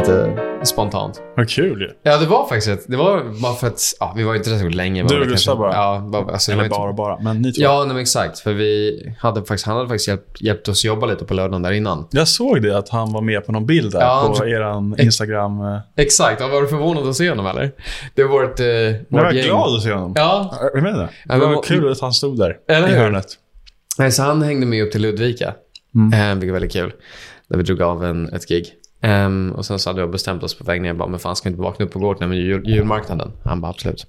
Lite spontant. Vad kul ju. Ja, det var faktiskt ett, Det var bara för att... Ja, vi var inte där så länge. Du och Gustav bara? Ja, bara, alltså, Eller bara bara. Men ni två. Ja, nej, exakt. För vi hade faktiskt, han hade faktiskt hjälpt, hjälpt oss jobba lite på lördagen där innan. Jag såg det, att han var med på någon bild där Ja, på eran Instagram. eh. Exakt. Ja, var du förvånad att se honom eller? Det var vårt, eh, Jag var gäng. glad att se honom. Ja. Jag menar det. Ja, Det men- var kul att han stod där Eller i hörnet. Nej, så han hängde med upp till Ludvika. Mm. Eh, vilket var väldigt kul. Där vi drog av en, ett gig. Um, och sen så hade jag bestämt oss på väg ner. Jag bara, men fan ska vi inte vakna upp och gå till den julmarknaden? Han bara, absolut.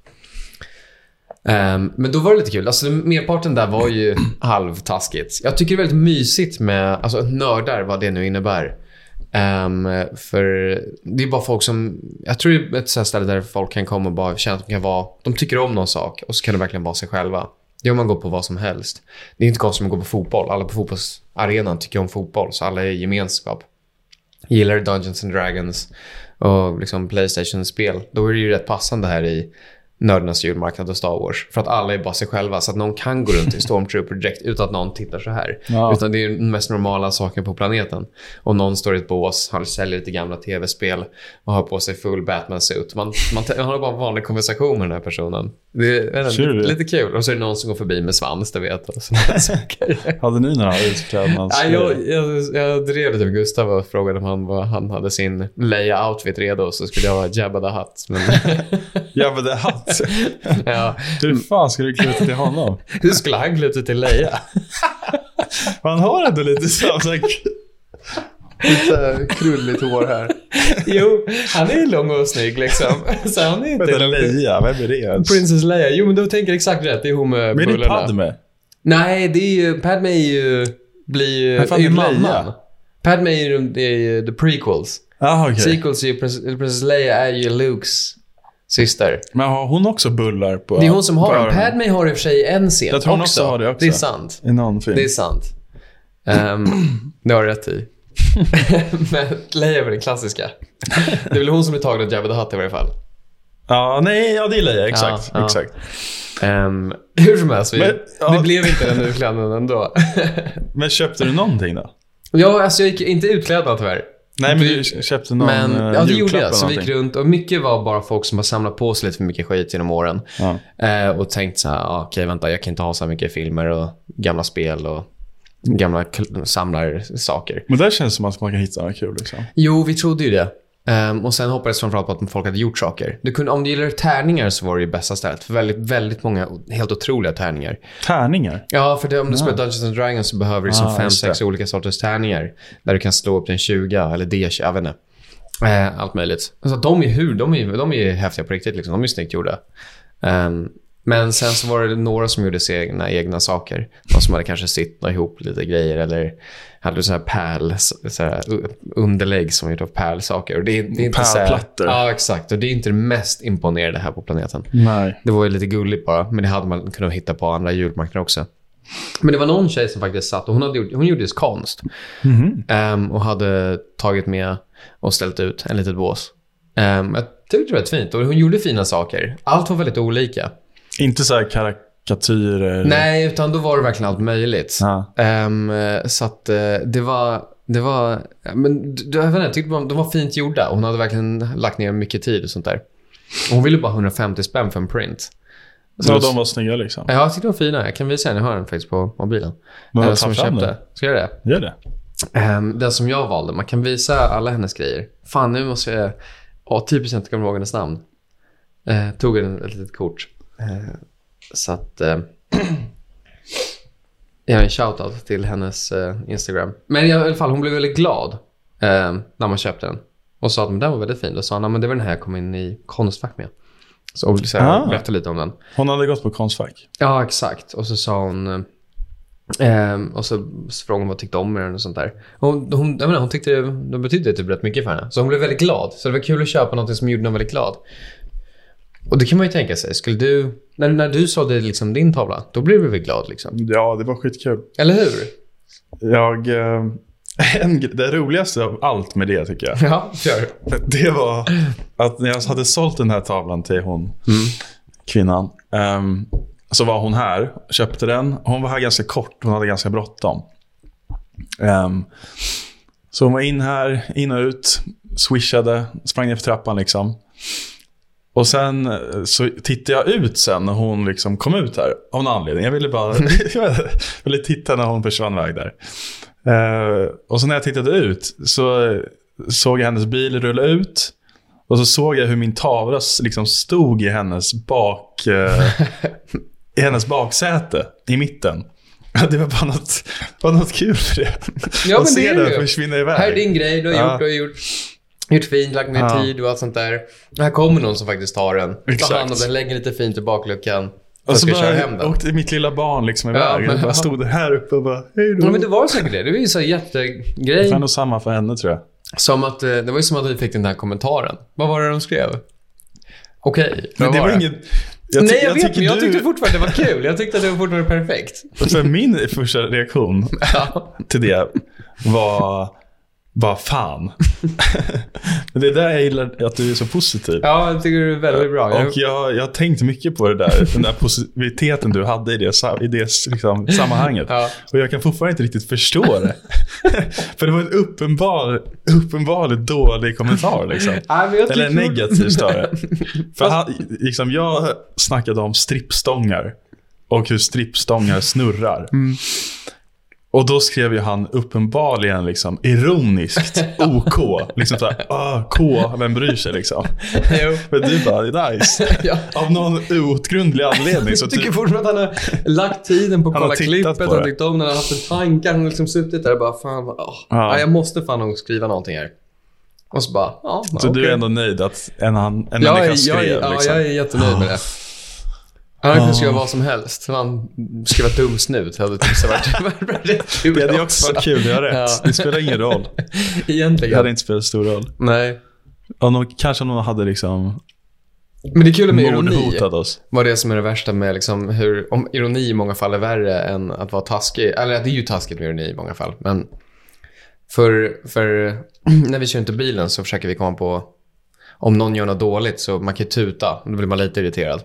Um, men då var det lite kul. Alltså, merparten där var ju halvtaskigt. Jag tycker det är väldigt mysigt med alltså, nördar, vad det nu innebär. Um, för det är bara folk som... Jag tror det är ett sånt ställe där folk kan komma och bara känna att de kan vara... De tycker om någon sak och så kan de verkligen vara sig själva. Det är om man går på vad som helst. Det är inte konstigt om man går på fotboll. Alla på fotbollsarenan tycker om fotboll, så alla är i gemenskap. Gillar Dungeons and Dragons och liksom Playstation-spel, då är det ju rätt passande här i nördarnas julmarknad och Star Wars. För att alla är bara sig själva, så att någon kan gå runt i Stormtrooper direkt utan att någon tittar så här. Ja. Utan det är den mest normala saken på planeten. Och någon står i ett bås, han säljer lite gamla tv-spel och har på sig full Batman-suit. Man, man, man har bara en vanlig konversation med den här personen. Det är jag inte, lite, lite kul. Och så är det någon som går förbi med svans, det vet och saker. Hade ni några utklädnads... Nej, jag, jag, jag drev lite med Gustav och frågade om han, var, han hade sin Leia-outfit redo så skulle jag ha Jabba the Hutt. Men, Jabba the Hutt. ja. Hur fan ska du klä till honom? Hur skulle han klä till Leia? Han har ändå lite här- Lite krulligt hår här. Jo, han är ju lång och snygg liksom. Så han är inte Vänta, Leia, vem är det ens? Princess Leia. Jo, men du tänker exakt rätt. Det är hon med Men är det. Padme? Nej, det är ju... Padme är ju... Blir ju... Men fan, är ju mamman. Padme är ju, är ju the prequels. Jaha, okej. Sequels är ju... Princess, Leia är ju Lukes syster. Men har hon också bullar på Det är hon som har dem. Padme har i och för sig en scen Jag tror hon också har det också. Det är sant. I någon film. Det är sant. Um, det har du rätt i. Men Leia väl den klassiska. Det är väl hon som är tagen av Jabba the Hutt i varje fall. Ja, nej, ja det är Leia. Exakt. Ja, ja. exakt. Um, hur som helst, vi, Men, ja. det blev inte den utklädnaden ändå. Men köpte du någonting då? ja, alltså jag gick inte utklädd tyvärr. Nej, men du köpte någon Men eh, ja, det gjorde jag. Så vi gick runt och mycket var bara folk som har samlat på sig lite för mycket skit genom åren. Ja. Eh, och tänkt så här, ah, okej vänta, jag kan inte ha så här mycket filmer och gamla spel och gamla samlarsaker. Men där känns det som att man kan hitta något kul liksom. Jo, vi trodde ju det. Ehm, och sen hoppades framförallt på att folk hade gjort saker. Du kunde, om du gillar tärningar så var det ju bästa stället. För väldigt, väldigt många helt otroliga tärningar. Tärningar? Ja, för det, om du spelar Dungeons and Dragons så behöver du liksom Ah, fem, sex olika sorters tärningar. Där du kan slå upp till en 20 eller D20, jag vet inte. Eh, allt möjligt. Alltså, de är hur, de är, de är häftiga på riktigt liksom. De är snyggt gjorda. Ehm, men sen så var det några som gjorde sina egna saker. De som hade kanske sittnat ihop lite grejer eller hade så här pärl, så här underlägg som gjort av pärlsaker. Och det, är- det är inte så här, Pärlplattor. Ja, exakt. Och det är inte det mest imponerande här på planeten. Nej. Det var ju lite gulligt bara, men det hade man kunnat hitta på andra julmarknader också. Men det var någon tjej som faktiskt satt och hon, hade gjort, hon gjorde konst. Mhm. Ehm, och hade tagit med och ställt ut en litet bås. Um, jag tyckte det var fint och hon gjorde fina saker. Allt var väldigt olika. Inte så här karikatyrer? Nej, utan då var det verkligen allt möjligt. Ja. Ehm, så att eh, det var... Det var, ja, men, jag vet inte, jag tyckte de var fint gjorda. Hon hade verkligen lagt ner mycket tid och sånt där. Hon ville bara 150 spänn för en print. Så då- de var snygga liksom? Ja, jag tyckte de var fina. Jag kan visa en. Jag har den faktiskt på mobilen. Men Eh, ta som köpte. den. Ska jag göra det? Gör det. Um, den som jag valde. Man kan visa alla hennes grejer. Fan, nu måste jag... Ja, 10% kommer ihåg hennes namn. Eh, tog en, ett litet kort. Eh, så att... Eh, jag har en shoutout till hennes eh, Instagram. Men i alla fall, hon blev väldigt glad när man köpte den. Och sa att den var väldigt fin. Då sa "Ja, men det var den här jag kom in i Konstfack med. Så så Ah. berättade lite om den. Hon hade gått på Konstfack. Ja, exakt. Och så sa hon... eh, ehm, och så frågade hon vad hon tyckte om med den och sånt där. Hon, hon, jag menar, hon tyckte det, det betydde typ rätt mycket för henne. Så hon blev väldigt glad. Så det var kul att köpa något som gjorde henne väldigt glad. Och det kan man ju tänka sig. Skulle du... När, när du sålde liksom din tavla, då blev du väl glad liksom? Ja, det var skitkul. Eller hur? Jag... eh, En, det roligaste av allt med det tycker jag. Ja, kör. Det var att när jag hade sålt den här tavlan till hon, kvinnan. ehm, så var hon här, köpte den. Hon var här ganska kort, hon hade ganska bråttom. Ehm, Så hon var in här, in och ut, swishade, sprang ner för trappan liksom. Och sen eh, så tittade jag ut sen när hon liksom kom ut här. Av någon anledning. Jag ville bara jag ville titta när hon försvann iväg där. Eh, och så när jag tittade ut så såg jag hennes bil rulla ut. Och så såg jag hur min tavla liksom stod i hennes bak... Eh, I hennes baksäte, i mitten. Det var bara något, bara något kul för det. Ja, men det se det ju. försvinna iväg. Här är din grej, du har Ja. gjort, du har gjort, gjort fint, lagt ner Ja. tid och allt sånt där. Här kommer någon som faktiskt tar den, tar hand om den, lägger lite fint i bakluckan. Och så ska köra bara hem den. åkte mitt lilla barn liksom Ja, iväg. men- jag bara stod här uppe och bara, hej då. Ja, men det var säkert det. Det var ju så här Det jättegrej. var nog samma för henne tror jag. Som att, eh, det var ju som att vi fick den här kommentaren. Vad var det de skrev? Okej, Men vad det var det? ingen... Jag, Nej, jag, vet, tycker men jag du, tyckte fortfarande det var kul. Jag tyckte att det var fortfarande perfekt. För min första reaktion Ja. till det var, vad fan. men det är där jag gillar att du är så positiv. Ja, jag tycker det är väldigt bra. Och jag, jag har tänkt mycket på det där, den där positiviteten du hade i det, i det liksom, sammanhanget. Ja. Och jag kan fortfarande inte riktigt förstå det. För det var en uppenbar, uppenbarligt dålig kommentar. Liksom. Nej, Eller negativ snarare. För han, liksom, jag snackade om strippstångar och hur strippstångar snurrar. Mm. Och då skrev ju han uppenbarligen liksom ironiskt OK. Liksom såhär, ah, K, vem bryr sig liksom. Jo. Men du bara, nice. Ja. Av någon outgrundlig anledning så Jag tycker typ, fortfarande att han har lagt tiden på att kolla klippet, han har det. tyckt om den, han har haft en tanke, han har liksom suttit där och bara fan, åh, Ja. ja. jag måste fan nog skriva någonting här. Och så bara, ja, så du är ändå nöjd att en, en människa skrev jag, är- ja, liksom. jag är jättenöjd med det. Han kunnat skriva vad som helst. Han skrev ett dum snut. Det hade typ varit rätt kul Det hade också varit kul, du har rätt. Ja. Det spelar ingen roll. Det Egentligen. hade inte spelat stor roll. Nej. Om de, kanske om någon hade liksom Men det är kul med ironi. oss. Vad det som är det värsta med liksom hur, om ironi i många fall är värre än att vara taskig. Eller det är ju taskigt med ironi i många fall. Men för, för när vi kör inte bilen så försöker vi komma på om någon gör något dåligt så man kan tuta. Då blir man lite irriterad.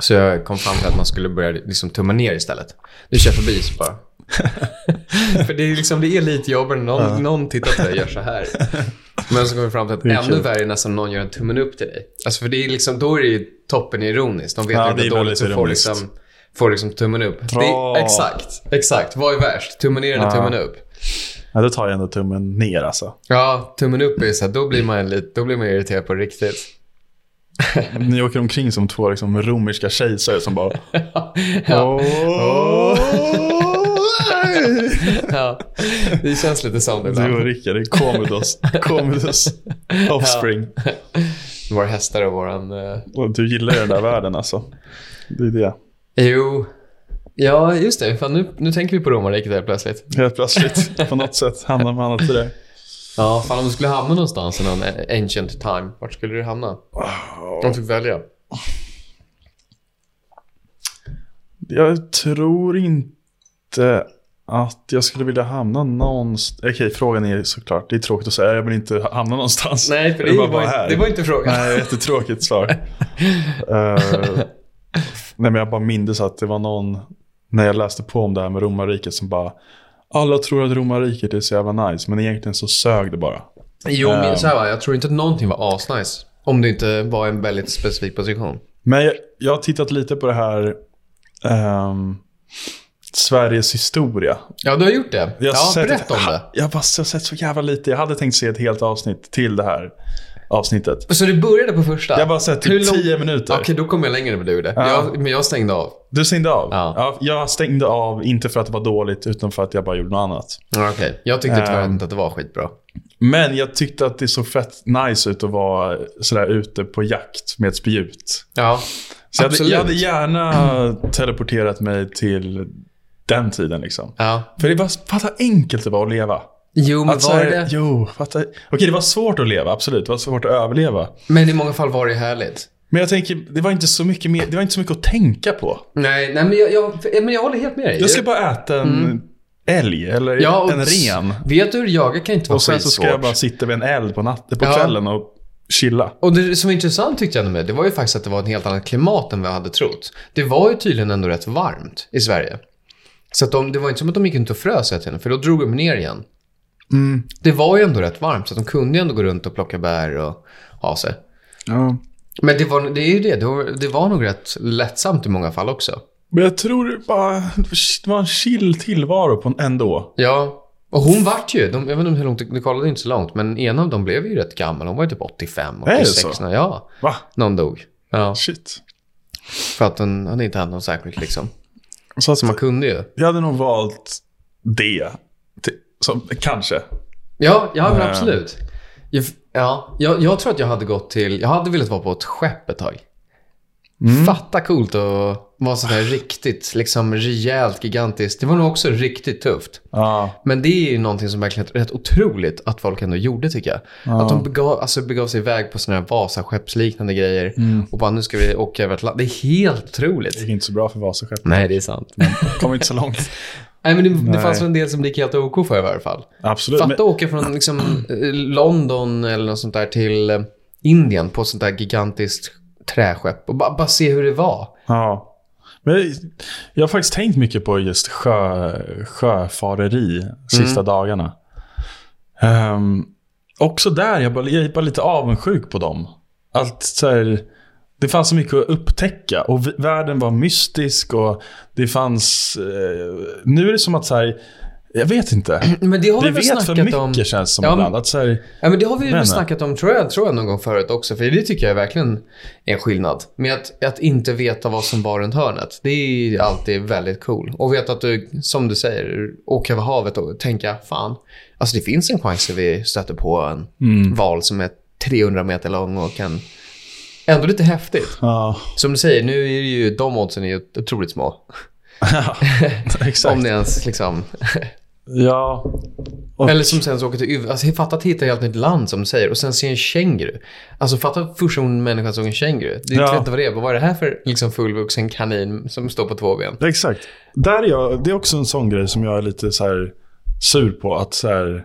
Så jag kom fram till att man skulle börja liksom tumma ner istället. Du kör förbi så bara. för det är, liksom, det är lite jobbigare när någon, någon tittar på dig och gör så här. Men så kommer vi fram till att ännu kul. värre är nästan om någon gör en tummen upp till dig. Alltså för det är liksom, då är det ju toppen ironiskt. De vet Ja, det är dåligt så får liksom, får liksom tummen upp. Är, exakt, exakt. Vad är värst? Tummen ner eller Ja. tummen upp? Ja, då tar jag ändå tummen ner alltså. Ja, tummen upp är så här, då blir man lite, då blir man irriterad på riktigt. Ni åker omkring som två liksom, romerska kejsare som bara... Ja. Åh! ja, det känns lite som det Du och ibland. Rickard, är Commodus, Commodus offspring. Våra hästar och våran... Och Du gillar ju den där världen alltså. Det är det. Jo. Ja, just det. Fan, nu, nu tänker vi på romarriket helt plötsligt. Helt plötsligt, på något sätt, hamnar man alltid där. Ja, fan om du skulle hamna någonstans i någon ancient time, vart skulle du hamna? Om du fick välja. Jag tror inte att jag skulle vilja hamna någonstans. Okej, frågan är såklart, det är tråkigt att säga, jag vill inte hamna någonstans. Nej, för det bara var, här. inte, det var inte frågan. Nej, jättetråkigt svar. Eh, nej, men jag bara mindes att det var någon, när jag läste på om det här med romarriket, som bara alla tror att romarriket är så jävla nice, men egentligen så sög det bara. Jo, Ehm. men så här, jag tror inte att någonting var asnice. Om det inte var en väldigt specifik position. Men jag, jag har tittat lite på det här ehm, Sveriges historia. Ja, du har gjort det. Jag ja, sett, berätta om det. Jag bara jag har sett så jävla lite. Jag hade tänkt se ett helt avsnitt till det här avsnittet. Så du började på första? Jag bara sett Hur typ 10 minuter. Okej, då kommer jag längre än vad du gjorde. Ja. Jag, men jag stängde av. Du stängde av? Ja. Jag stängde av, inte för att det var dåligt, utan för att jag bara gjorde något annat. Ja, Okej, jag tyckte tyvärr Ehm. inte att det var skitbra. Men jag tyckte att det såg fett nice ut att vara sådär ute på jakt med ett spjut. Ja, Så jag hade, absolut. jag hade gärna teleporterat mig till den tiden liksom. Ja. För det var, fatta enkelt det var att leva. Jo, men Att så var här- det... Jo, fatta. Okej, det var svårt att leva, absolut. Det var svårt att överleva. Men i många fall var det härligt. Men jag tänker, det var inte så mycket, mer, det var inte så mycket att tänka på. Nej, nej men, jag, jag, men jag håller helt med dig. Jag ska bara äta en älg eller Ja, en ren. Vet du hur jaga kan inte vara Och sen så ska jag bara sitta vid en eld på, natten, på Ja. kvällen och chilla. Och det som var intressant tyckte jag med det var ju faktiskt att det var ett helt annat klimat än vad jag hade trott. Det var ju tydligen ändå rätt varmt i Sverige. Så att de, det var inte som att de gick inte och frös hela tiden, för då drog de ner igen. Mm. Det var ju ändå rätt varmt så de kunde ju ändå gå runt och plocka bär och ha sig. Ja. Men det, var, det är ju det. Det var, det var nog rätt lättsamt i många fall också. Men jag tror det bara det var en chill tillvaro på en ändå. Ja. Och hon vart ju, de, jag vet inte hur långt, du kollade inte så långt, men en av dem blev ju rätt gammal. Hon var ju typ 85, Är det 86. så? när- Ja, Va? någon dog. Ja, Shit. för att den hade inte hänt något särskilt liksom. Så att Så man kunde ju. jag hade nog valt det. Som, kanske. Ja, ja men Nej. absolut. Jag, ja, jag, jag tror att jag hade gått till, jag hade velat vara på ett skepp ett tag. Fatta coolt att vara sådär riktigt, liksom rejält, gigantiskt. Det var nog också riktigt tufft. Ja. Men det är ju någonting som verkligen är rätt otroligt att folk ändå gjorde tycker jag. Att de begav, alltså begav sig iväg på sådana här Vasaskeppsliknande grejer. Och bara nu ska vi åka över Atlanten. Det är helt Det otroligt. gick inte så bra för Vasaskepp. Nej, det är sant. Kom inte så långt. Nej, men det, det Nej. fanns väl en del som det gick helt OK för i varje fall. Absolut. Fatta Men, åka från liksom, eh, London eller något sånt där till eh, Indien på ett sånt där gigantiskt träskepp och bara, bara se hur det var. ja. Men jag har faktiskt tänkt mycket på just sjö, sjöfareri sista Mm. dagarna. Ehm, också där, jag, bara, jag är bara lite avundsjuk på dem. Allt så här, det fanns så mycket att upptäcka och världen var mystisk och det fanns... Eh, nu är det som att så här, jag vet inte. Men det har Vi vi vet för mycket om. känns som Ja, ibland. Att så här, Ja, men det har vi väl snackat om tror jag, tror jag någon gång förut också. För det tycker jag verkligen är en skillnad. Med att, att inte veta vad som var runt hörnet. Det är alltid väldigt cool. Och veta att du, som du säger, åka över havet och tänka, fan. Alltså det finns en chans att vi stöter på en Mm. val som är 300 meter lång och kan... Ändå lite häftigt. ja, Som du säger, nu är det ju de oddsen är ju otroligt små. exakt. Om det ens liksom... Ja. Och, Eller som sen så åker till USA. Alltså, fatta att hitta ett helt nytt land som du säger och sen se en känguru. Alltså fatta första gången människan såg en känguru. Det är Ja. ja. inte vad det är. Vad är det här för liksom, fullvuxen kanin som står på två ben? Exakt. Där är jag, det är också en sån grej som jag är lite så här sur på. Att så här,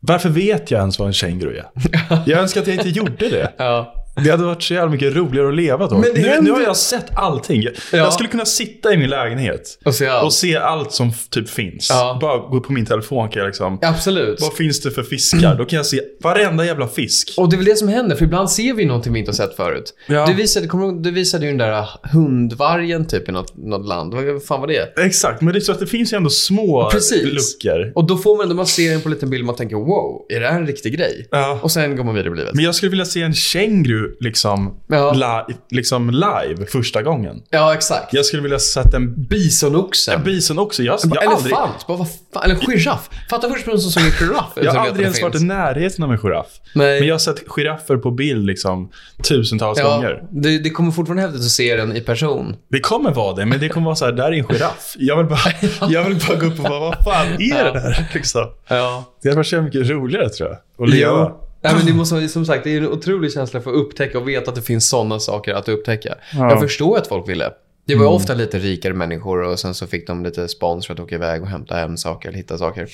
varför vet jag ens vad en känguru är? Jag önskar att jag inte gjorde det. Ja. Det hade varit så jävla mycket roligare att leva då. Men nu, händer- nu har jag sett allting. Jag, Ja. jag skulle kunna sitta i min lägenhet Och se allt. och se allt som typ finns. Ja. Bara gå på min telefon kan jag liksom... Absolut. Vad finns det för fiskar? Då kan jag se varenda jävla fisk. Och det är väl det som händer, för ibland ser vi någonting vi inte har sett förut. Ja. Du, visade, kommer, du visade ju den där hundvargen typ i något, något land. Vad fan var det? Exakt, men det är så att det finns ju ändå små Precis. luckor. Och då får man, när man ser den på en liten bild, man tänker wow, är det här en riktig grej? Ja. Och sen går man vidare i livet. Men jag skulle vilja se en känguru liksom, Ja. li- liksom live första gången. Ja, exakt. Jag skulle vilja sett en Bisonoxen. bison också. Jag, jag, aldrig, Elefant. Bara, vad fan? Eller giraff. Fatta först någon som såg en giraff. jag har aldrig ens varit i närheten av en giraff. Nej. Men jag har sett giraffer på bild liksom tusentals ja, gånger. det, det kommer fortfarande häftigt att se den i person. Det kommer vara det, men det kommer vara så här, där är en giraff. Jag vill bara, jag vill bara gå upp och bara, vad fan är det där? Liksom. Ja. Det hade varit så mycket roligare tror jag. Att leva. Nej, men det måste, som sagt, det är en otrolig känsla för att upptäcka och veta att det finns sådana saker att upptäcka. Ja. Jag förstår att folk ville. Det var ju ofta lite rikare människor och sen så fick de lite spons för att åka iväg och hämta hem saker eller hitta saker.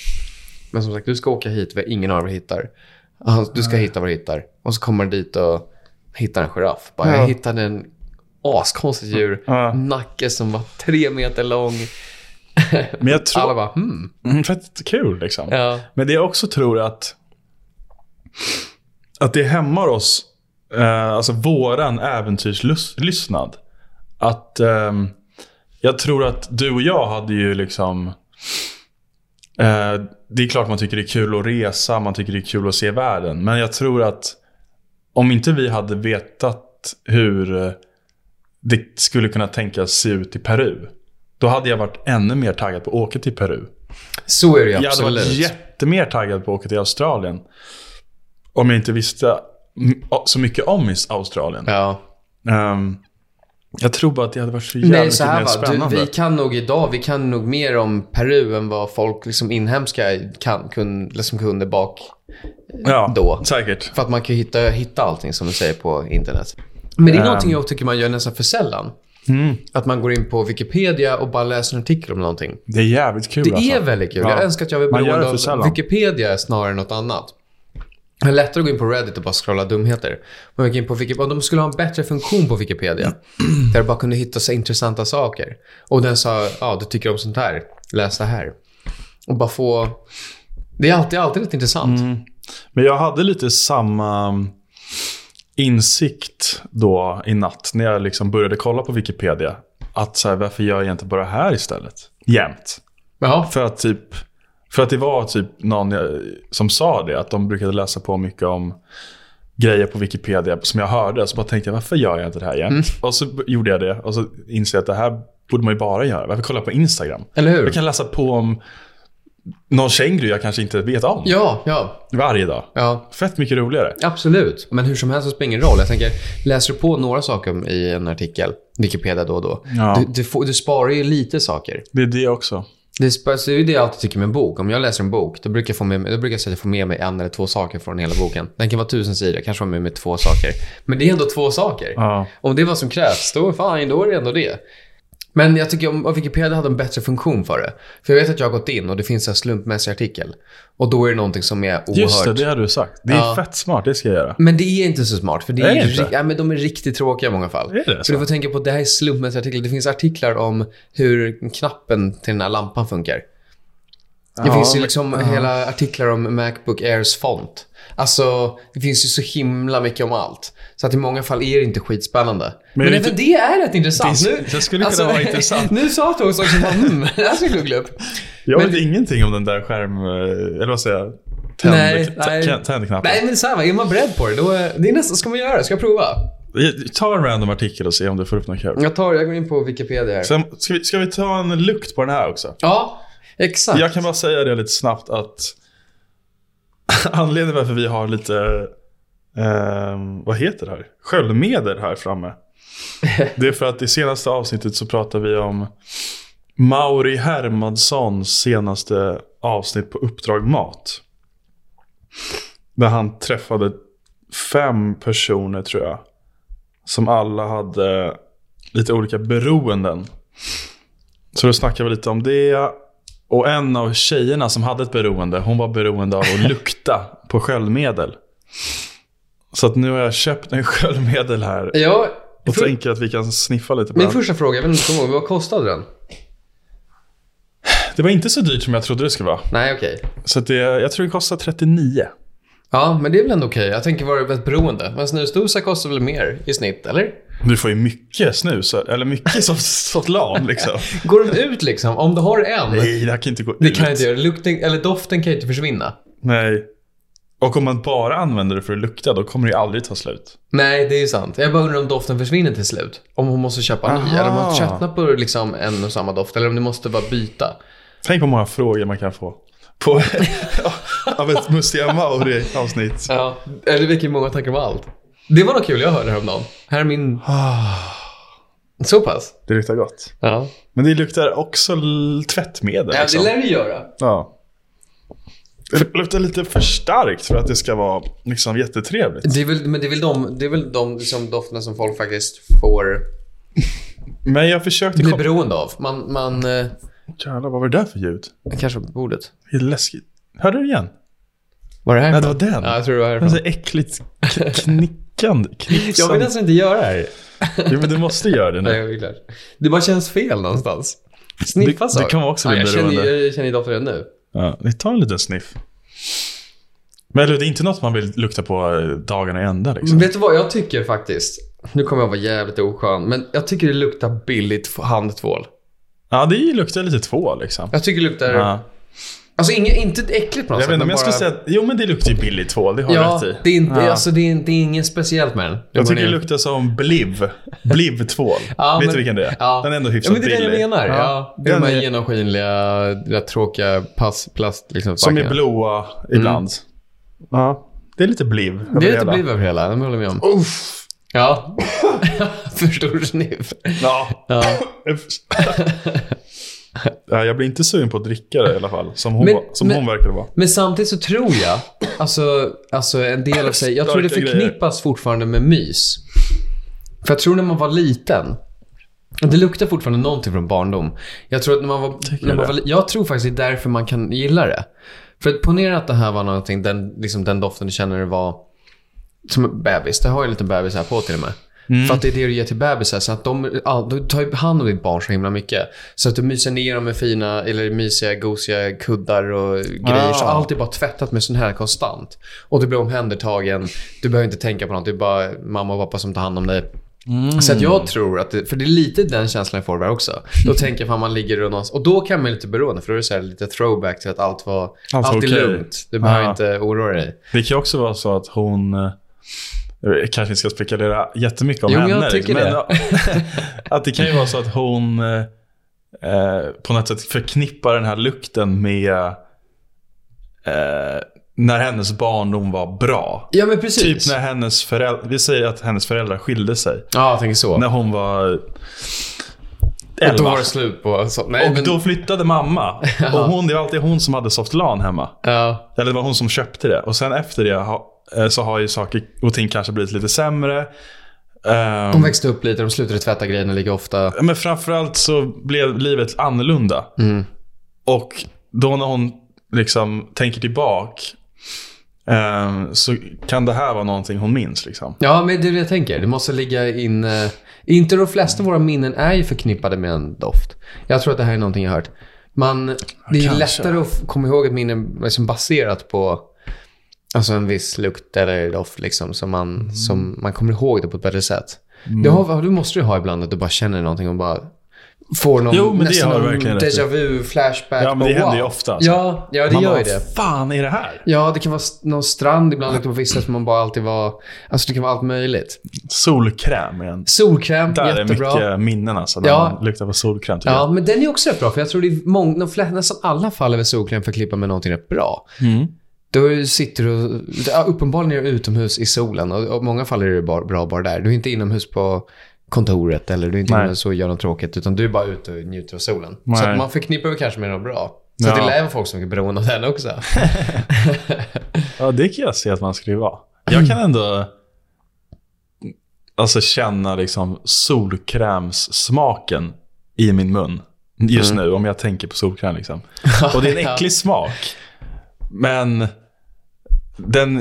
Men som sagt, du ska åka hit, ingen av er hittar. Han- Du ska hitta vad du hittar. Och så kommer du dit och hittar en giraff. Bara, Ja. Jag hittade en askonstigt djur. Ja. Nacke som var tre meter lång. Men jag tror... Alla bara, hmm. Mm, fett kul liksom. Ja. Men det jag också tror att att det hämmar oss, eh, alltså våran äventyrslystnad. Att ehm, jag tror att du och jag hade ju liksom eh, Det är klart man tycker det är kul att resa, man tycker det är kul att se världen. Men jag tror att om inte vi hade vetat hur eh, det skulle kunna tänkas se ut i Peru. Då hade jag varit ännu mer taggad på att åka till Peru. Så är det ju Jag hade absolut. varit jättemer taggad på att åka till Australien. Om jag inte visste så mycket om is- Australien. Ja. Ehm, jag tror bara att det hade varit så jävla Nej, så här mer va. Du, spännande. vi kan nog idag, vi kan nog mer om Peru än vad folk liksom inhemska kan, kun, liksom kunde bak ja, då. säkert. För att man kan hitta, hitta allting som du säger på internet. Men det är Ehm. någonting jag tycker man gör nästan för sällan. Mm. Att man går in på Wikipedia och bara läser en artikel om någonting. Det är jävligt kul Det alltså. är väldigt kul. Ja. Jag önskar att jag var beroende av. Wikipedia snarare än något annat. Det är lättare att gå in på Reddit och bara scrolla dumheter. Man gick in på Wikipedia. De skulle ha en bättre funktion på Wikipedia. där du bara kunde hitta så intressanta saker. Och den sa, ja du tycker om sånt här. Läs det här. Och bara få Det är alltid, alltid rätt intressant. Mm. Men jag hade lite samma insikt då i natt när jag liksom började kolla på Wikipedia. Att så här, varför gör jag inte bara det här istället? Jämt. Jaha. För att typ för att det var typ någon jag- som sa det, att de brukade läsa på mycket om grejer på Wikipedia som jag hörde. Så bara tänkte jag, varför gör jag inte det här jämt? Mm. Och så gjorde jag det och så insåg jag att det här borde man ju bara göra. Varför kolla på Instagram? Eller hur? Jag kan läsa på om någon känguru jag kanske inte vet om. Ja, ja, Varje dag. ja. Fett mycket roligare. Absolut. Men hur som helst så spelar ingen roll. Jag tänker, läser du på några saker i en artikel, Wikipedia då och då, Ja. du, du, får, du sparar ju lite saker. Det är det också. Det, sp- så det är ju det jag alltid tycker med en bok. Om jag läser en bok, då brukar jag, få med, mig- då brukar jag säga att jag får med mig en eller två saker från hela boken. Den kan vara tusen sidor, jag kanske får med mig två saker. Men det är ändå två saker. Ja. Om det är vad som krävs, då, fine, då är det ändå det. Men jag tycker om Wikipedia hade en bättre funktion för det. För jag vet att jag har gått in och det finns en slumpmässig artikel. Och då är det någonting som är oerhört... Just det, det har du sagt. Det är Ja. fett smart, det ska jag göra. Men det är inte så smart, för det är, Är det ju inte? ja, men de är riktigt tråkiga i många fall. Är det För så? du får tänka på att det här är slumpmässiga artiklar. Det finns artiklar om hur knappen till den här lampan funkar. Det Ja, finns ju men- liksom ja. hela artiklar om Macbook Airs font. Alltså, det finns ju så himla mycket om allt. Så att i många fall är det inte skitspännande. Men, Men det även inte- det är rätt intressant. Det- det skulle kunna vara intressant. Nu sa du också som hmm, det här jag googla upp. Jag Men- vet ingenting om den där skärm... eh, Eller vad säger jag? Tänd, Nej, nej. Tändknappen. Nej, men är man beredd på det, då är, det är nästan, ska man göra det? Ska jag prova? Ta en random artikel och se om du får upp något kul. Jag tar, jag går in på Wikipedia här. Sen, ska, vi, ska vi ta en lukt på den här också? Ja, exakt. Jag kan bara säga det lite snabbt att anledningen varför vi har lite, ehm, vad heter det här? Sköljmedel här framme. Det är för att i senaste avsnittet så pratar vi om Mauri Hermadssons senaste avsnitt på Uppdrag Mat. Där han träffade fem personer tror jag. Som alla hade lite olika beroenden. Så då snackar vi lite om det. Och en av tjejerna som hade ett beroende, hon var beroende av att lukta på sköljmedel. Så att nu har jag köpt en sköljmedel här. Ja, Och för, tänker att vi kan sniffa lite på min den. första fråga, jag vet inte ihåg, vad kostade den? Det var inte så dyrt som jag trodde det skulle vara. Nej, okej. Så att det, jag tror det kostar 39. Ja, men det är väl ändå okej. Jag tänker vara ett beroende. Men snusdosa kostar väl mer i snitt, eller? Du får ju mycket snus, eller mycket som sånt lam liksom. Går de ut liksom? Om du har en, Nej, det här kan inte gå det ut. kan jag inte göra. Lukten, eller doften kan ju inte försvinna. Nej. Och om man bara använder det för att lukta, då kommer det ju aldrig ta slut. Nej, det är ju sant. Jag bara undrar om doften försvinner till slut. Om hon måste köpa en ny, eller om man tröttnar på liksom en och samma doft, eller om du måste bara byta. Tänk på många frågor man kan få. På, av ett Mustiga Mauri-avsnitt. Ja, eller vilka många tankar om allt. Det var något kul jag hörde häromdagen. Här är min... Så pass? Det luktar gott. Ja. Men det luktar också tvättmedel. Ja, det liksom. lär det göra. Ja. Det luktar lite för starkt för att det ska vara liksom jättetrevligt. Det är väl, men det är väl de, det är väl de liksom, dofterna som folk faktiskt får Men jag försökte bli beroende av. Man, man eh, Jävlar, vad var det där för ljud? kanske på bordet. Det är läskigt. Hörde du det igen? Var det här Ja, det var den. Ja, jag tror det var Det var så härifrån. äckligt k- knickande. Jag Knipsande. vill nästan inte göra det här. Jo, men du måste göra det Nej, nu. jag vill inte. Det bara känns fel någonstans. Sniffa Det- saker. det kan vara också ja, jag bli känner, jag känner doften redan nu. Ja, vi tar en liten sniff. Men det är inte något man vill lukta på eh, dagarna i ända Men liksom. vet du vad jag tycker faktiskt? Nu kommer jag vara jävligt oskön, men jag tycker det luktar billigt handtvål. Ja, det luktar lite tvål liksom. Jag tycker det luktar... Ja. Alltså inget, inte äckligt på något Jag vet inte om jag men skulle bara- säga att, jo men det luktar ju billigt tvål, det har Ja, rätt i. det är, inte, Ja. alltså, det, är, det är inget speciellt med den. Det Jag tycker det ner. luktar som Bliv. Bliv-tvål. Ja, Vet men- du vilken det är? Ja. Den är ändå Ja, hyfsat men det är det billig. jag menar. Ja. det är Den de här är- genomskinliga, rätt tråkiga pass, plast, liksom, Som är blåa ibland. Ja, det är lite Bliv. över Mm. Det är lite hela. bliv över hela, det håller jag med om. Uff. Ja. För stor sniff. Ja. Ja. ja. Jag blir inte sugen på att dricka det i alla fall. Som hon, Men- var, som men- hon verkade vara. Men samtidigt så tror jag, alltså, alltså en del av sig, jag tror det förknippas fortfarande med mys. För jag tror när man var liten, det luktar fortfarande någonting från barndom. Jag tror att när man var, Tycker när man var jag tror faktiskt det är därför man kan gilla det. För att ponera att det här var någonting, den, liksom den doften du känner det var som en bebis. Det har ju en liten bebis här på till och med. För att det är det du ger till bebisar. Så att de, ja, du tar ju hand om ditt barn så himla mycket. Så att du myser ner dem med fina, eller mysiga, gosiga kuddar och grejer. Ah. Så allt är bara tvättat med sån här konstant. Och du blir omhändertagen. Du behöver inte tänka på något. Det är bara mamma och pappa som tar hand om dig. Så att jag tror att, det, för det är lite den känslan jag får där också. Då tänker jag att man ligger runt någonstans, och då kan man lite beroende för då är det så här lite throwback till att allt var, allt, var är okej. lugnt. Du behöver Ja. inte oroa dig. Det kan också vara så att hon... Jag kanske inte ska spekulera jättemycket om Jo, men henne. jag tycker liksom, det. Men, att det kan ju vara så att hon eh, eh, på något sätt förknippar den här lukten med eh, när hennes barndom var bra. Ja, men Typ precis. när hennes föräldrar, vi säger att hennes föräldrar skilde sig. Ja, jag tänker så. När hon var och då 11. var det slut på... Så, nej, Och men, då flyttade mamma. Och hon, det var alltid hon som hade Softlan hemma. ja, Eller det var hon som köpte det. Och sen efter det så har ju saker och ting kanske blivit lite sämre. Ehm, de växte upp lite, de slutade tvätta grejerna lika ofta. men framförallt så blev livet annorlunda. Mm. Och då när hon liksom tänker tillbaka ehm, så kan det här vara någonting hon minns. Liksom. Ja, men det är det jag tänker. Det måste ligga in... eh, inte de flesta av våra minnen är ju förknippade med en doft. Jag tror att det här är någonting jag har hört. Man, det är kanske. lättare att komma ihåg ett minne liksom baserat på alltså en viss lukt eller doft liksom, som man, Mm. som man kommer ihåg det på ett bättre sätt. Det, har, det måste du ha ibland, att du bara känner någonting och bara får någon, Jo, men det nästan du någon déjà vu, flashback. Ja, men det händer wow. ju ofta, alltså. Ja, ja, det Man gör bara, ju det. Fan är det här? Ja, det kan vara någon strand ibland luktar på vissa som man bara alltid var... Alltså det kan vara allt möjligt. Solkräm igen. Solkräm, Där är jättebra. mycket minnen alltså. När Ja. man luktar på solkräm Ja, men den är också rätt bra. För jag tror det är många, de flesta, nästan alla fall över solkräm förknippar med någonting rätt bra. jag. Mm. Då sitter du... Ja, uppenbarligen är du utomhus i solen. Och i många fall är det bara, bra bara där. Du är inte inomhus på kontoret eller du är inte Nej. inomhus och gör något tråkigt. Utan du är bara ute och njuter av solen. Så Nej. att man förknippar väl kanske med något bra. Så Ja. det lär vara folk som är beroende av den också. Ja, det kan jag se att man skulle vara. Jag kan ändå alltså känna liksom solkrämssmaken i min mun just nu om jag tänker på solkräm. Liksom. Och det är en äcklig smak. Men den,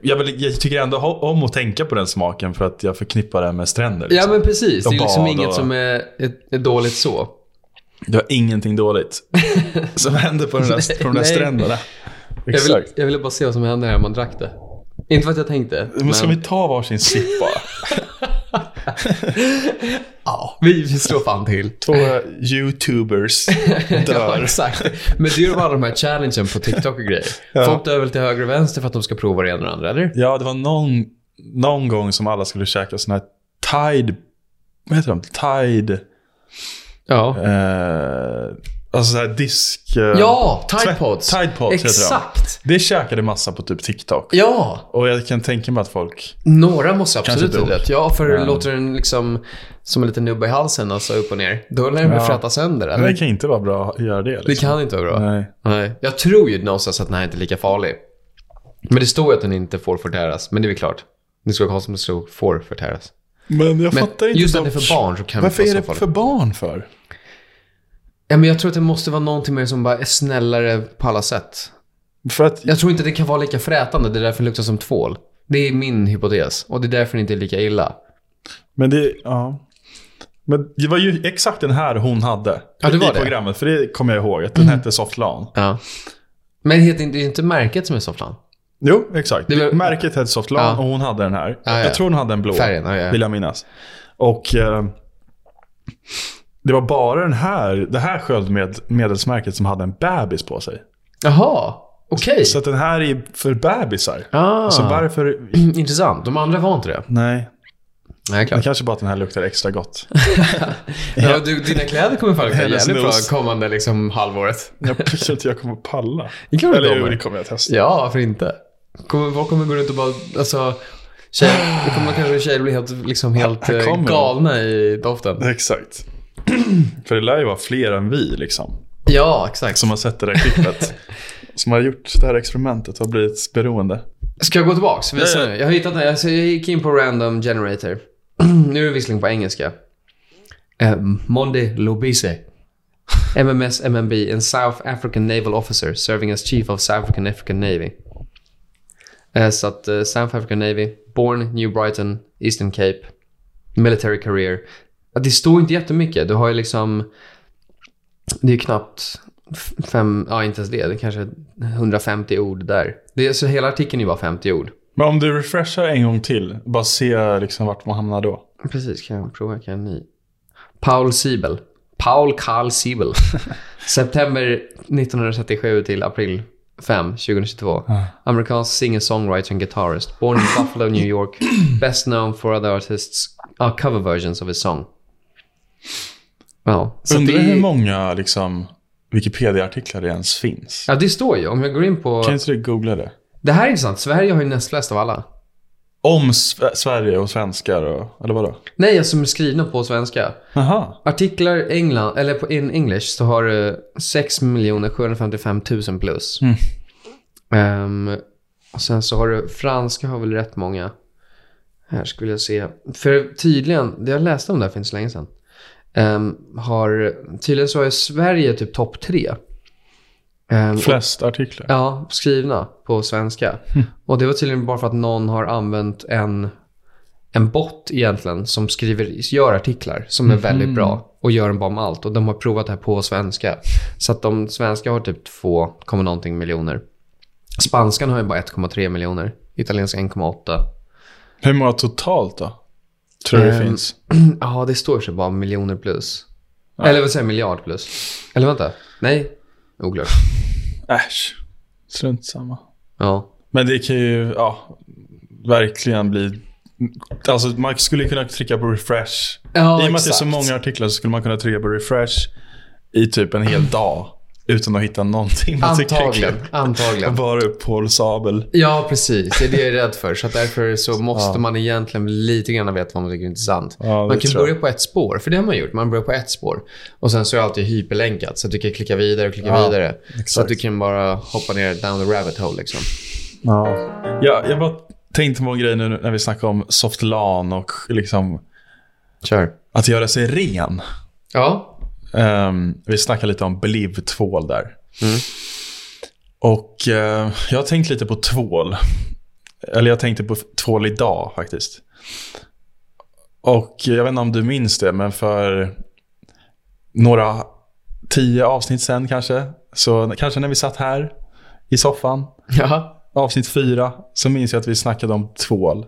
jag, vill, jag tycker ändå om att tänka på den smaken för att jag förknippar den med stränder. Ja, Liksom. men precis. Det är liksom inget och- som är, är, dåligt så. Det var ingenting dåligt som hände på, den där, på de där stränderna. Jag, Exakt. vill, jag ville bara se vad som hände om man drack det. Inte för att jag tänkte. Men ska vi ta varsin sipp bara? Ja, vi, vi slår fan till. Två YouTubers Ja, dör. exakt. Men det är ju bara de här challengen på TikTok och grejer. Ja. Folk dör väl till höger och vänster för att de ska prova det ena och det andra, eller? Ja, det var någon, någon gång som alla skulle käka sån här Tide... Vad heter de? Tide... Ja. Eh, alltså så här disk... eh, Ja, Tide tvätt- Pods. Tide Pods heter de. Exakt. Det käkade massa på typ TikTok. Ja, Och jag kan tänka mig att folk... några måste absolut ha dött. Ja, för Men- låter den liksom som en liten nubbe i halsen, alltså upp och ner. Då lär den Ja. fräta sönder, Men eller? det kan inte vara bra att göra det. Det Liksom. kan inte vara bra. Nej. Nej. Jag tror ju någonstans att den här inte är lika farlig. Men det står ju att den inte får förtäras. Men det är väl klart. Det ska ha som det står får förtäras. Men jag Men fattar inte just att det är för barn så kan Varför det är vara det för barn för? Ja, men jag tror att det måste vara någonting mer som bara är snällare på alla sätt. För att... Jag tror inte det kan vara lika frätande. Det är därför det luktar som tvål. Det är min hypotes. Och det är därför det inte är lika illa. Men det... Ja. Men det var ju exakt den här hon hade. Ja, det var I det. Mm. programmet. För det kommer jag ihåg. Att den hette Softlan. Ja. Men det är inte märket som är Softland. Jo, exakt. Det var- Märket hette Softlan Ja. och hon hade den här. Ja, ja. Jag tror hon hade en blå. Färgen. Vill jag minnas. Och eh, det var bara den här, det här sköldmedelsmärket som hade en bebis på sig. Jaha, okej. Så att den här är för bebisar. Ah, Så varför... intressant. De andra var inte det. Nej, Nej, det klart. kanske bara att den här luktar extra gott. Ja, du, dina kläder kommer fan lukta jävligt bra kommande liksom, halvåret. Jag tror inte jag kommer att palla. Det Eller jo, det kommer jag testa. Ja, varför inte? Kommer, folk kommer gå runt och bara, alltså, tjejer, det kommer kanske tjejer bli helt, liksom, helt eh, galna i doften. Exakt. För det lär ju vara fler än vi liksom. Ja, exakt. Som har sett det där klippet. som har gjort det här experimentet och blivit beroende. Ska jag gå tillbaks? Visa Ja, ja. Jag har hittat den. Alltså, jag gick in på random generator. nu är det visserligen på engelska. Um, Monde Lobise. MMS MMB, en South African naval officer serving as chief of South African African Navy. Eh, så att eh, South African Navy, born New Brighton, Eastern Cape. military career. Det står inte jättemycket. Du har ju liksom... Det är knappt fem, ja inte ens det. Det är kanske 150 ord där. Det är, så hela artikeln är ju bara 50 ord. Men om du refreshar en gång till, bara se liksom vart man hamnar då. Precis, kan jag prova? Kan ni? Paul Siebel. Paul Carl Siebel. September 1937 till april 5, 2022. Amerikansk singer-songwriter and guitarist. Born in Buffalo, New York. Best known for other artists' uh, cover versions of his song. Ja, så Undrar det, hur många liksom, Wikipedia-artiklar det ens finns. ja, det står ju. Om jag går in på... Kan inte du googla det? Det här är intressant. Sverige har ju näst flest av alla. Om Sv- Sverige och svenskar och, eller vadå? Nej, alltså som är skrivna på svenska. Aha. Artiklar England, eller på in English så har du 6 755 000 plus. Mm. Ehm, och sen så har du franska har väl rätt många. Här skulle jag se. För tydligen, det jag läste om det här finns länge sedan. Ehm, har, tydligen så är Sverige typ topp tre. Och- Flest artiklar. Ja, skrivna på svenska. Hm. Och det var tydligen bara för att någon har använt en, en bot egentligen som skriver, gör artiklar som är Mhm. väldigt bra och gör en bara om allt. Och de har provat det här på svenska. Så att de svenska har typ 2, någonting miljoner. Spanskan har ju bara 1,3 miljoner. Italienska 1,8. Hur många totalt då? Tror du det Ehm, finns? Ja, det står sig bara miljoner plus. Eller vad säger miljard plus. Eller vänta. Nej, oklart. Äsch. Strunt samma. Ja. Men det kan ju, ja, verkligen bli... Alltså man skulle kunna trycka på refresh. Ja, I och med att det är så många artiklar så skulle man kunna trycka på refresh i typ en hel dag. Utan att hitta någonting man Antagligen. Antagligen. Bara upp Paul Sabel. Ja, precis. Det är det jag är rädd för. Så därför så måste Ja. man egentligen lite grann veta vad man tycker är intressant. Ja, det man kan börja på ett spår, för det har man gjort. Man börjar på ett spår. Och sen så är alltid hyperlänkat, så att du kan klicka vidare och klicka Ja, vidare. Så exakt. att du kan bara hoppa ner down the rabbit hole liksom. Ja. ja, jag bara tänkte på en grej nu när vi snackar om softlan och liksom Kör. att göra sig ren. Ja. Ehm, vi snackar lite om Believe-tvål där. Mm. Och eh, jag har tänkt lite på tvål. Eller jag tänkte på tvål idag faktiskt. Och jag vet inte om du minns det, men för några tio avsnitt sen kanske. Så kanske när vi satt här i soffan, Ja. avsnitt fyra, så minns jag att vi snackade om tvål.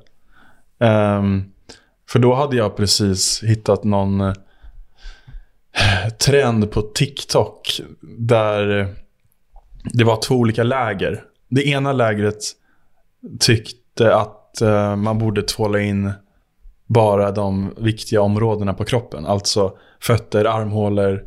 Ehm, för då hade jag precis hittat någon eh, trend på TikTok där det var två olika läger. Det ena lägret tyckte att eh, man borde tvåla in bara de viktiga områdena på kroppen. Alltså fötter, armhålor,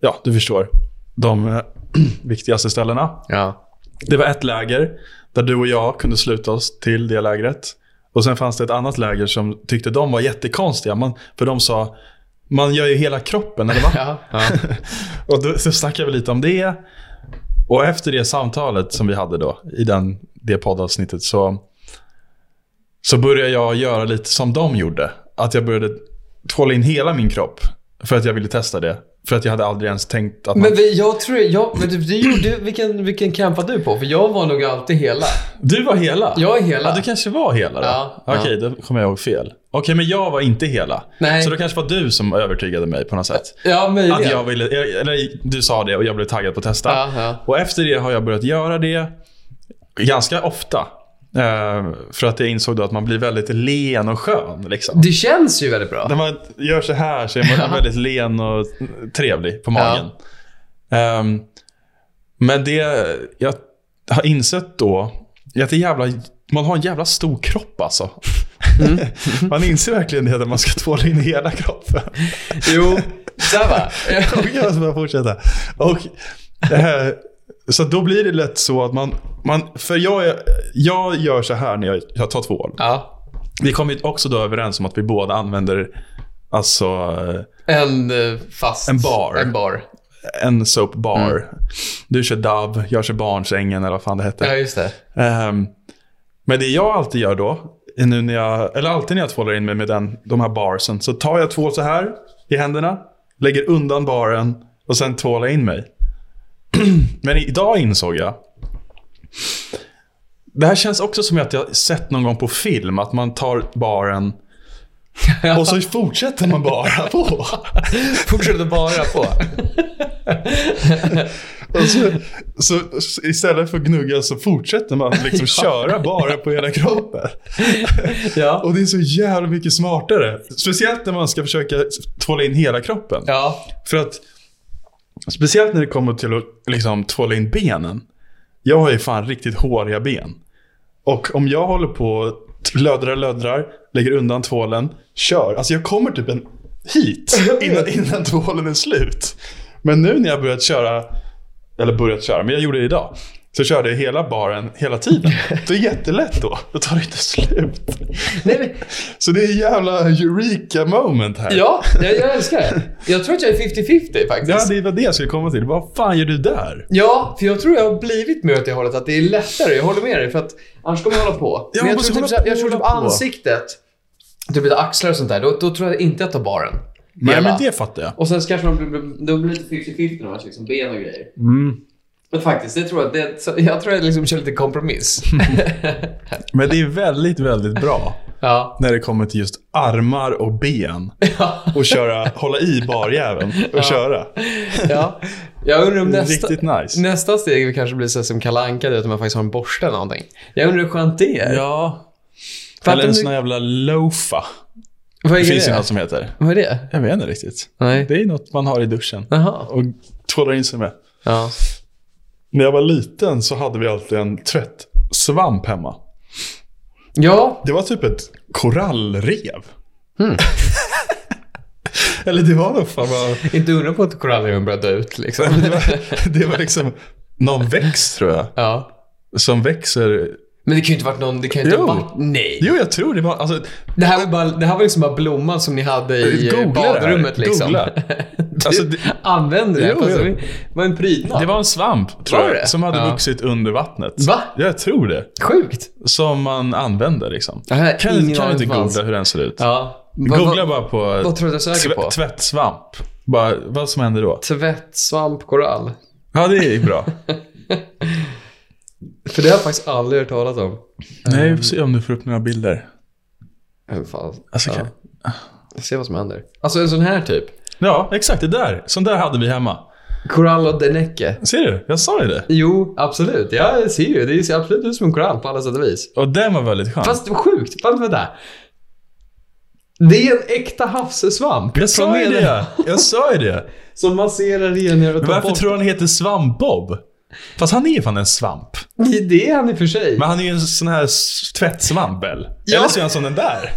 ja du förstår. De eh, viktigaste ställena. Ja. Det var ett läger där du och jag kunde sluta oss till det lägret. Och sen fanns det ett annat läger som tyckte de var jättekonstiga. Man, för de sa, man gör ju hela kroppen, eller va? Ja. ja. Och då så snackade vi lite om det. Och efter det samtalet som vi hade då, i den, det poddavsnittet, så, så började jag göra lite som de gjorde. Att jag började tvåla in hela min kropp. För att jag ville testa det. För att jag hade aldrig ens tänkt att man... Men jag tror, jag, men du, du gjorde, vilken, vilken var du på? För jag var nog alltid hela. Du var hela? Jag är hela. Ja, du kanske var hela då? Ja, Okej, ja. då kommer jag ihåg fel. Okej, men jag var inte hela. Nej. Så det kanske var du som övertygade mig på något sätt. Ja, möjligen. Att jag ville, eller du sa det och jag blev taggad på att testa. Ja, ja. Och efter det har jag börjat göra det ganska ofta. Eh, för att jag insåg då att man blir väldigt len och skön. Liksom. Det känns ju väldigt bra. När man gör så här så är man väldigt len och trevlig på magen. Ehm, men det jag har insett då är att det är jävla, man har en jävla stor kropp alltså. Mm. man inser verkligen det när man ska tvåla in hela kroppen. Jo, så va. Okej, jag ska bara fortsätta. Och, eh, så då blir det lätt så att man, man för jag, jag gör så här när jag, jag tar tvål. Ja. Vi kom också då överens om att vi båda använder alltså En eh, fast... En bar. En bar. en soap bar. Du kör Dove, jag kör Barnsängen eller vad fan det Ja, heter. just det. Ehm, men det jag alltid gör då, nu när jag, eller alltid när jag tvålar in mig med den, de här barsen, så tar jag tvål så här i händerna, lägger undan baren och sen tvålar in mig. Men idag insåg jag, det här känns också som att jag sett någon gång på film, att man tar baren Och så fortsätter man bara på. Fortsätter bara på. Så, så, så istället för att gnugga så fortsätter man liksom köra bara på hela kroppen. ja. Och det är så jävla mycket smartare. Speciellt när man ska försöka tvåla in hela kroppen. Ja. För att, speciellt när det kommer till att liksom tvåla in benen. Jag har ju fan riktigt håriga ben. Och om jag håller på, löddrar, löddrar, lägger undan tvålen, kör. Alltså jag kommer typ en hit innan, innan tvålen är slut. Men nu när jag börjat köra, eller börjat köra, men jag gjorde det idag. Så körde jag hela baren hela tiden. Det är jättelätt då. Då tar det inte slut. Nej, men, Så det är en jävla eureka moment här. ja, jag, jag älskar det. Jag tror att jag är 50-50 faktiskt. Ja, det var det jag skulle komma till. Vad fan gör du där? Ja, för jag tror jag har blivit mer åt det hållet att det är lättare. Jag håller med dig för att annars kommer jag hålla på. Ja, Men jag tror typ, jag på, tror typ ansiktet, typ lite axlar och sånt där, då, då tror jag inte jag tar baren. Nej, men det fattar jag. Och sen kanske man blir, då blir lite 50-50 när man kör liksom ben och grejer. Mm. Men faktiskt, det tror jag, det, så, jag tror jag liksom kör lite kompromiss. Men det är väldigt, väldigt bra ja. när det kommer till just armar och ben. Och köra, hålla i barjäveln och köra. ja. Jag undrar om nästa, nice. nästa steg kanske blir så som Kalle Anka, att man faktiskt har en borste eller någonting. Jag undrar hur skönt det är. Ja. För Eller en du- sån här jävla lofa. Vad är Det finns det? ju något som heter. Vad är det? Jag vet inte riktigt. Nej. Det är något man har i duschen. Jaha. Och tvålar in sig med. Ja. När jag var liten så hade vi alltid en tvättsvamp hemma. Ja, Det var typ ett korallrev. Hmm. Eller det var nog fan bara... inte undra på att korallreven började dö ut liksom. Det var, det var liksom någon växt tror jag. ja. Som växer... Men det kan ju inte varit någon, det kan ju inte Jo. varit, nej. Jo, jag tror det var... Alltså, Det här var bara, det här var liksom bara blomman som ni hade i eh, Googla det här. badrummet liksom. Googla. Du Alltså, det- använde det, Jo, jo. det var en prydnad. det var en svamp, tror jag. det? Som hade Ja. vuxit under vattnet. Va? Jag tror det. Sjukt. Som man använder liksom. Är Kan, kan inte googla hur den ser ut? Ja. Googla bara på Vad tror du jag på? tvättsvamp. Bara, vad som händer då? Tvättsvamp korall. Ja, det är bra. För det har jag faktiskt aldrig hört talas om. Nej, vi får se om du får upp några bilder. Men fan. Alltså, ja. kan- ser vad som händer. Alltså en sån här typ. Ja, exakt. Det där. Sån där hade vi hemma. Corallo de Necke. Ser du? Jag sa ju det. Jo, absolut. Ja, jag ser ju. Det ser absolut ut som en korall på alla sätt och vis. Och den var väldigt skön. Fast det var sjukt. Fast vänta. Det är en äkta havssvamp. jag sa ju det. Jag sa ju det. Som masserar tar varför tror du han heter Svampbob? Fast han är ju fan en svamp. Det är han i och för sig. Men han är ju en sån här tvättsvamp, väl? Ja. Eller så är han som den där.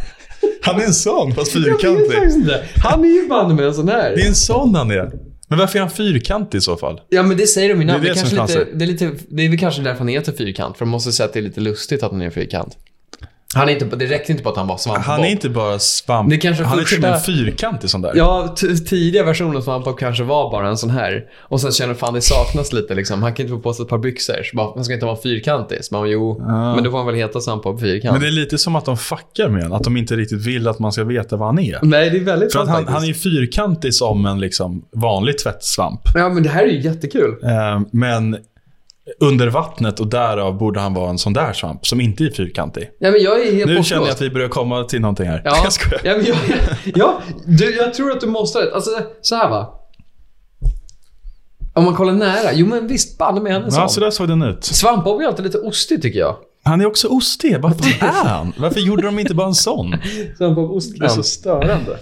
Han är en sån, fast fyrkantig. Han är ju banne med en sån här. Det är en sån han är. Men varför är han fyrkantig i så fall? Ja men det säger de ju. Det Det, är det kanske som lite, det, är lite, det är väl kanske därför han heter fyrkant. För de måste säga att det är lite lustigt att han är fyrkant. Han är inte, det räckte inte på att han var svampbob. Han är inte bara svamp. Det kanske han är till och med första- fyrkantig sån där. Ja, tidiga versioner av svampbob kanske var bara en sån här. Och sen känner fan det saknas lite liksom. Han kan inte få på sig ett par byxor. Så bara, han ska inte vara fyrkantig. Så man, jo, Ah. men då får han väl heta svampbob fyrkant. Men det är lite som att de fuckar med en. Att de inte riktigt vill att man ska veta vad han är. Nej, det är väldigt För att han, han är fyrkantig som en liksom vanlig tvättsvamp. Ja, men det här är ju jättekul. Eh, men under vattnet och därav borde han vara en sån där svamp som inte är fyrkantig. Ja, men jag är helt Nu känner jag att vi börjar komma till någonting här. Ja, Jag skojar. ja, jag, ja du, jag tror att du måste ha rätt. Alltså, så här va. Om man kollar nära. Jo, men visst, banne med han är Ja, så där såg den ut. Svampbob är alltid lite ostig tycker jag. Han är också ostig. Vad fan är han? Varför gjorde de inte bara en sån? Svampbob Det är ostkant. så störande.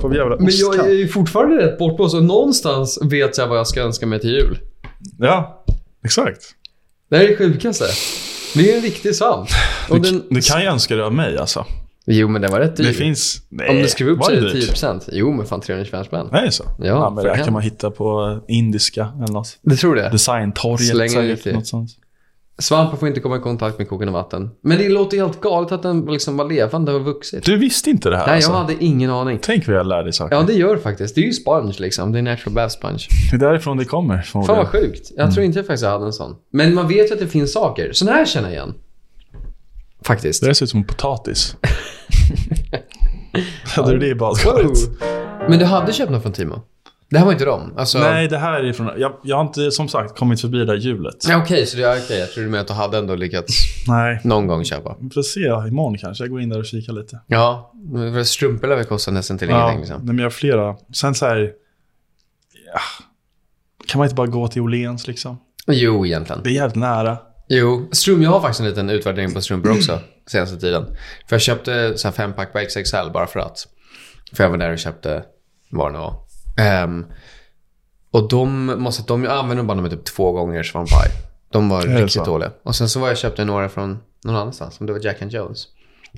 På jävla Men jag ostkant. är ju fortfarande rätt bortblåst och någonstans vet jag vad jag ska önska mig till jul. Ja, exakt. Det här är det sjukaste. Det är en riktig svamp. Du, den... du kan ju önska det av mig alltså. Jo, men den var rätt dyr. Det finns... Nej, Om du skriver upp så är det det dyrt? 10%. Jo, men fan 325 spänn. Nej, så? Ja, men för det här kan man hitta på indiska eller något. Du tror det? Designtorget Slänger säkert, något sånt. Svampen får inte komma i kontakt med kokande vatten. Men det låter helt galet att den liksom var levande och vuxit. Du visste inte det här Nej, alltså? jag hade ingen aning. Tänk vad jag lär dig saker. Ja, det gör faktiskt. Det är ju sponge liksom. Det är natural bath sponge. Det är därifrån det kommer Fan vad sjukt. Jag tror inte jag faktiskt hade en sån. Men man vet ju att det finns saker. Sån här känner jag igen. Faktiskt. Det där ser ut som potatis. hade du det i badkaret? Men du hade köpt något från Timo? Det här var inte dem? Alltså... Nej, det här är från... Jag, jag har inte som sagt kommit förbi det där hjulet. Ja, Okej, så det är okej. Jag trodde med att du hade ändå lyckats Nej. någon gång köpa. Vi får se imorgon kanske. Jag går in där och kikar lite. Ja, strumpor lär väl kosta nästan till ingenting liksom. nej, men jag har flera. Sen så här... Ja, kan man inte bara gå till Åhléns liksom? Jo, egentligen. Det är jävligt nära. Jo, strum, jag har faktiskt en liten utvärdering på strumpor också senaste tiden. För jag köpte så här fem pack på XXL bara för att. För jag var där och köpte vad det var. Ehm, och de måste, de, jag använde bara dem typ två gånger var de var riktigt dåliga. Och sen så var jag köpte några från någon annanstans, om det var Jack and Jones.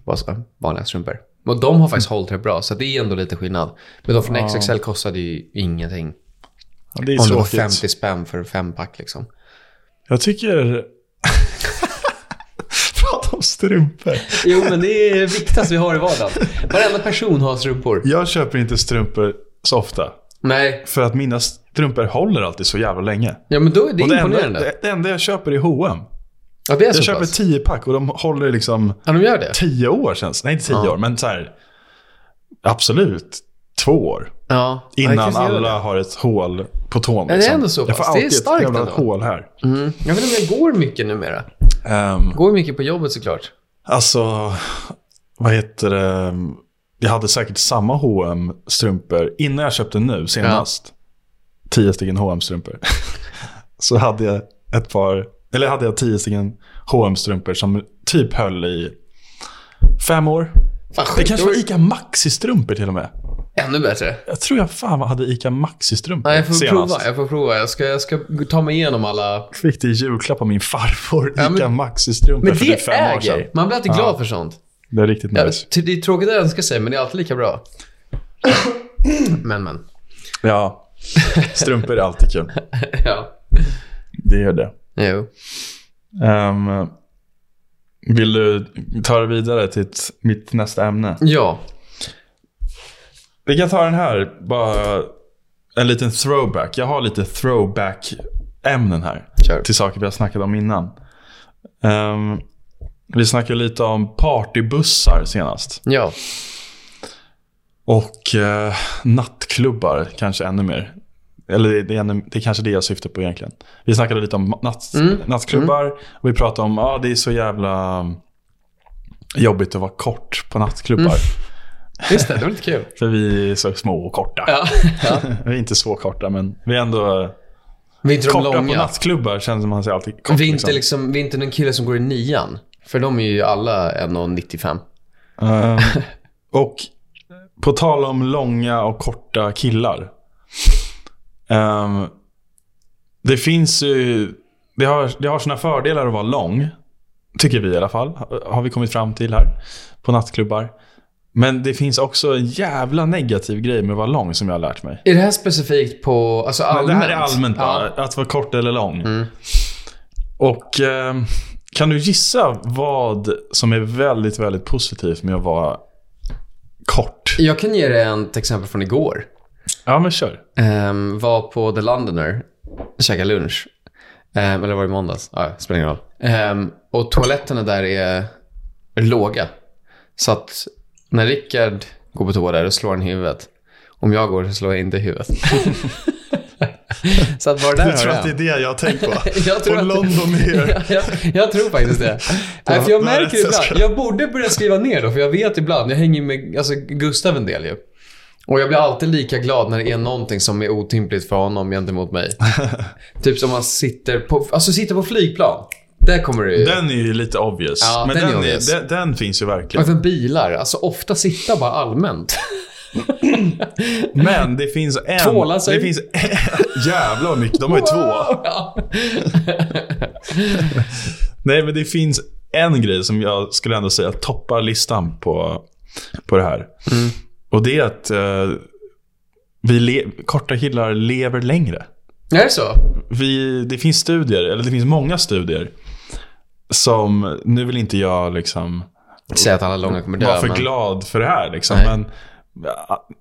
Bara så, vanliga strumpor. Och de har faktiskt hållit rätt bra, så det är ändå lite skillnad. Men de från Ja. XXL kostade ju ingenting. Ja, det är Om det var tråkigt. 50 spänn för fem pack liksom. Jag tycker... Prata om strumpor. Jo, men det är det viktigaste vi har i vardagen. Varenda person har strumpor. Jag köper inte strumpor så ofta. Nej, För att mina strumpor håller alltid så jävla länge. ja men då är det Och det enda, imponerande. det, enda jag köper är H&M. ja, det är så Jag köper pass. 10 pack och de håller liksom Ja, de gör det? 10 år känns Nej, inte 10 Ja. år, men så här. Absolut. Två år. Ja. Ja, Innan alla har ett hål på tån. det är liksom. ändå så pass. Det är starkt ett ändå. hål här. Mm. Jag vet inte om jag går mycket numera. Ehm, Går mycket på jobbet såklart. Alltså, vad heter det? Jag hade säkert samma hm strumpor innan jag köpte nu senast. Tio stycken hm strumpor Så hade jag ett par, eller hade jag tio stycken hm strumpor som typ höll i fem år. Fan, Det kanske var ICA Maxi-strumpor till och med. Ännu bättre. Jag tror jag fan hade ICA Maxi-strumpor Ja, jag får senast. prova. Jag får prova. Jag ska, jag ska ta mig igenom alla... Fick det i julklapp av min farfar. Ja, men- ICA Maxi-strumpor Men för det typ fem år sedan. äger. Man blir alltid Ja. glad för sånt. Det är riktigt Ja, nice. det är tråkigt att önska sig, men det är alltid lika bra. Men, men. Ja, strumpor är alltid kul. Ja. Det är det. Jo. Ehm, vill du ta det vidare till ett, mitt nästa ämne? Ja. Vi kan ta den här, bara en liten throwback. Jag har lite throwback-ämnen här. Kör. Till saker vi har snackat om innan. Ehm, vi snackade lite om partybussar senast. Ja. Och eh, nattklubbar kanske ännu mer. Eller det, det, det är kanske det jag syftar på egentligen. Vi snackade lite om natt, Mm. nattklubbar. Och vi pratade om att ah, det är så jävla jobbigt att vara kort på nattklubbar. Mm. Just det, det var lite kul. För vi är så små och korta. Ja. ja. Vi är inte så korta, men vi är ändå Vi är inte korta på långa. nattklubbar känner man sig alltid kort. Vi är, inte liksom. liksom, vi är inte den kille som går i nian. För de är ju alla 1,95. Ehm, och på tal om långa och korta killar. Ehm, det finns ju... Det har, det har sina fördelar att vara lång. Tycker vi i alla fall. Har vi kommit fram till här. På nattklubbar. Men det finns också en jävla negativ grej med att vara lång som jag har lärt mig. Är det här specifikt på, alltså allmänt? det här är allmänt bara. Ja. Att vara kort eller lång. Mm. Och ehm, kan du gissa vad som är väldigt, väldigt positivt med att vara kort? Jag kan ge dig ett exempel från igår. Ja, men kör. Um, var på The Londoner, käkade lunch. Ehm, eller var det i måndags? Ja, spelar ingen roll. Ehm, och toaletterna där är låga. Så att när Rickard går på toa där, då slår han huvudet. Om jag går så slår jag inte huvudet. så att bara där Jag tror att det är det jag har tänkt på. Jag tror att- London är jag, jag, jag tror faktiskt det. Nej, för jag är märker det jag ibland, jag borde börja skriva ner då, för jag vet ibland, jag hänger med alltså, Gustav en del ju. Och jag blir alltid lika glad när det är någonting som är otympligt för honom gentemot mig. typ som man sitter på, alltså sitter på flygplan. Där kommer det ju. Den är ju lite obvious. Ja, men den är den, obvious. den, den finns ju Och verkligen. även bilar, alltså ofta sitta bara allmänt. Men det finns en... Tvåla sig. Det finns en, jävlar vad mycket. De har ju två. Nej, men det finns en grej som jag skulle ändå säga toppar listan på, på det här. Mm. Och det är att eh, vi le- korta killar lever längre. Är det så? Vi, det finns studier, eller det finns många studier som, nu vill inte jag liksom Säg att alla långa kommer dö. vara för men- glad för det här. Liksom. Nej. Men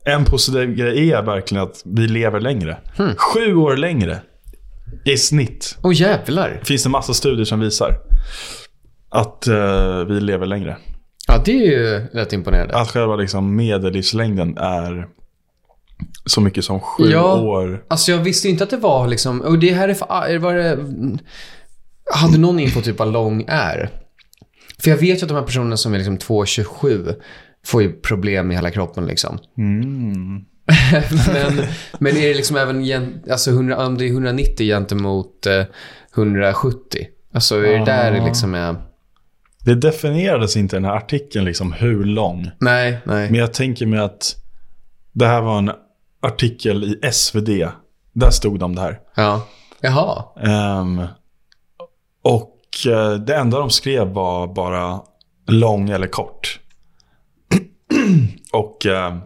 en positiv grej är verkligen att vi lever längre. Hmm. Sju år längre i snitt. Åh jävlar. finns det massa studier som visar att eh, vi lever längre. Ja, det är ju rätt imponerande. Att själva liksom medellivslängden är så mycket som sju Ja. år. Alltså jag visste inte att det var liksom, och det här är för, var det, hade någon info typ vad lång är? För jag vet ju att de här personerna som är liksom 2,27 får ju problem i hela kroppen liksom. Mm. men, men är det liksom även, alltså 100, om det är 190 gentemot eh, 170? Alltså är det där det liksom är, Det definierades inte i den här artikeln liksom hur lång. nej, nej. Men jag tänker mig att det här var en artikel i SvD. Där stod det om det här. Ja. Jaha. Ehm, och eh, det enda de skrev var bara lång eller kort. och eh,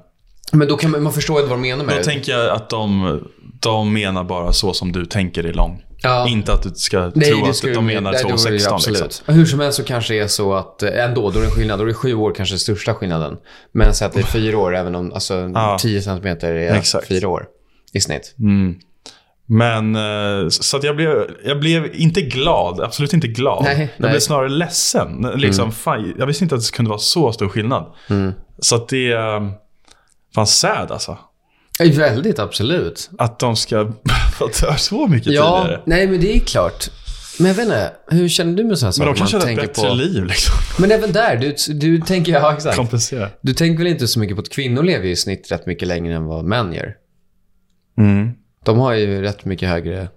Men då kan man, man förstår vad de menar med då det. tänker jag att de, de menar bara så som du tänker är lång. Ja. Inte att du ska Nej, tro att de menar nej, då är det ju 2,16 absolut. liksom. Hur som helst så kanske det är så att eh, ändå, då är det skillnad. Då är det sju år kanske största skillnaden. Men så att det är fyra år, även om alltså, Ja. 10 centimeter är Exakt. fyra år i snitt. Mm. Men eh, så att jag blev, jag blev inte glad, absolut inte glad. Nej, jag nej. Mm. blev snarare ledsen. Liksom, fan, jag visste inte att det kunde vara så stor skillnad. Så att det är fan sad alltså. Väldigt, absolut. Att de ska få dö så mycket Ja, tidigare. nej men det är klart. Men jag vet inte, hur känner du med sådana Men saker? de kanske hade ett bättre på? liv liksom. Men även där, du, du tänker, ja exakt. Kompensera. Du tänker väl inte så mycket på att kvinnor lever i snitt rätt mycket längre än vad män gör? Mm. De har ju rätt mycket högre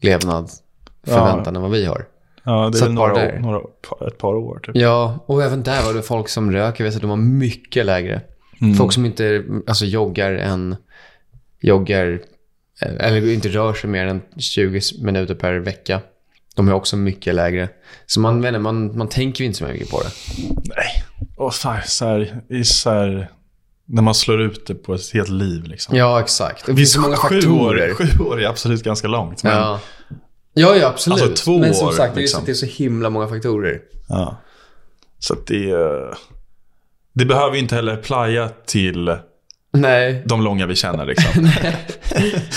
levnadsförväntan än vad vi har. Ja, det Så är väl några, år- några, ett par år typ. Ja, och även där var det folk som röker. Vet att de var mycket lägre. Mm. Folk som inte alltså, joggar en... Joggar... eh, Eller inte rör sig mer än 20 minuter per vecka. De är också mycket lägre. Så man, man, man tänker ju inte så mycket på det. Nej. Och fan, så här, i så här, när man slår ut det på ett helt liv liksom. Ja, exakt. Det finns så många sju faktorer. År, sju år är absolut ganska långt. Men, Ja. ja, ja, absolut. Alltså, två Men som sagt, det liksom. det är så himla många faktorer. Ja. Så att det, det behöver ju inte heller playa till Nej, de långa vi känner liksom.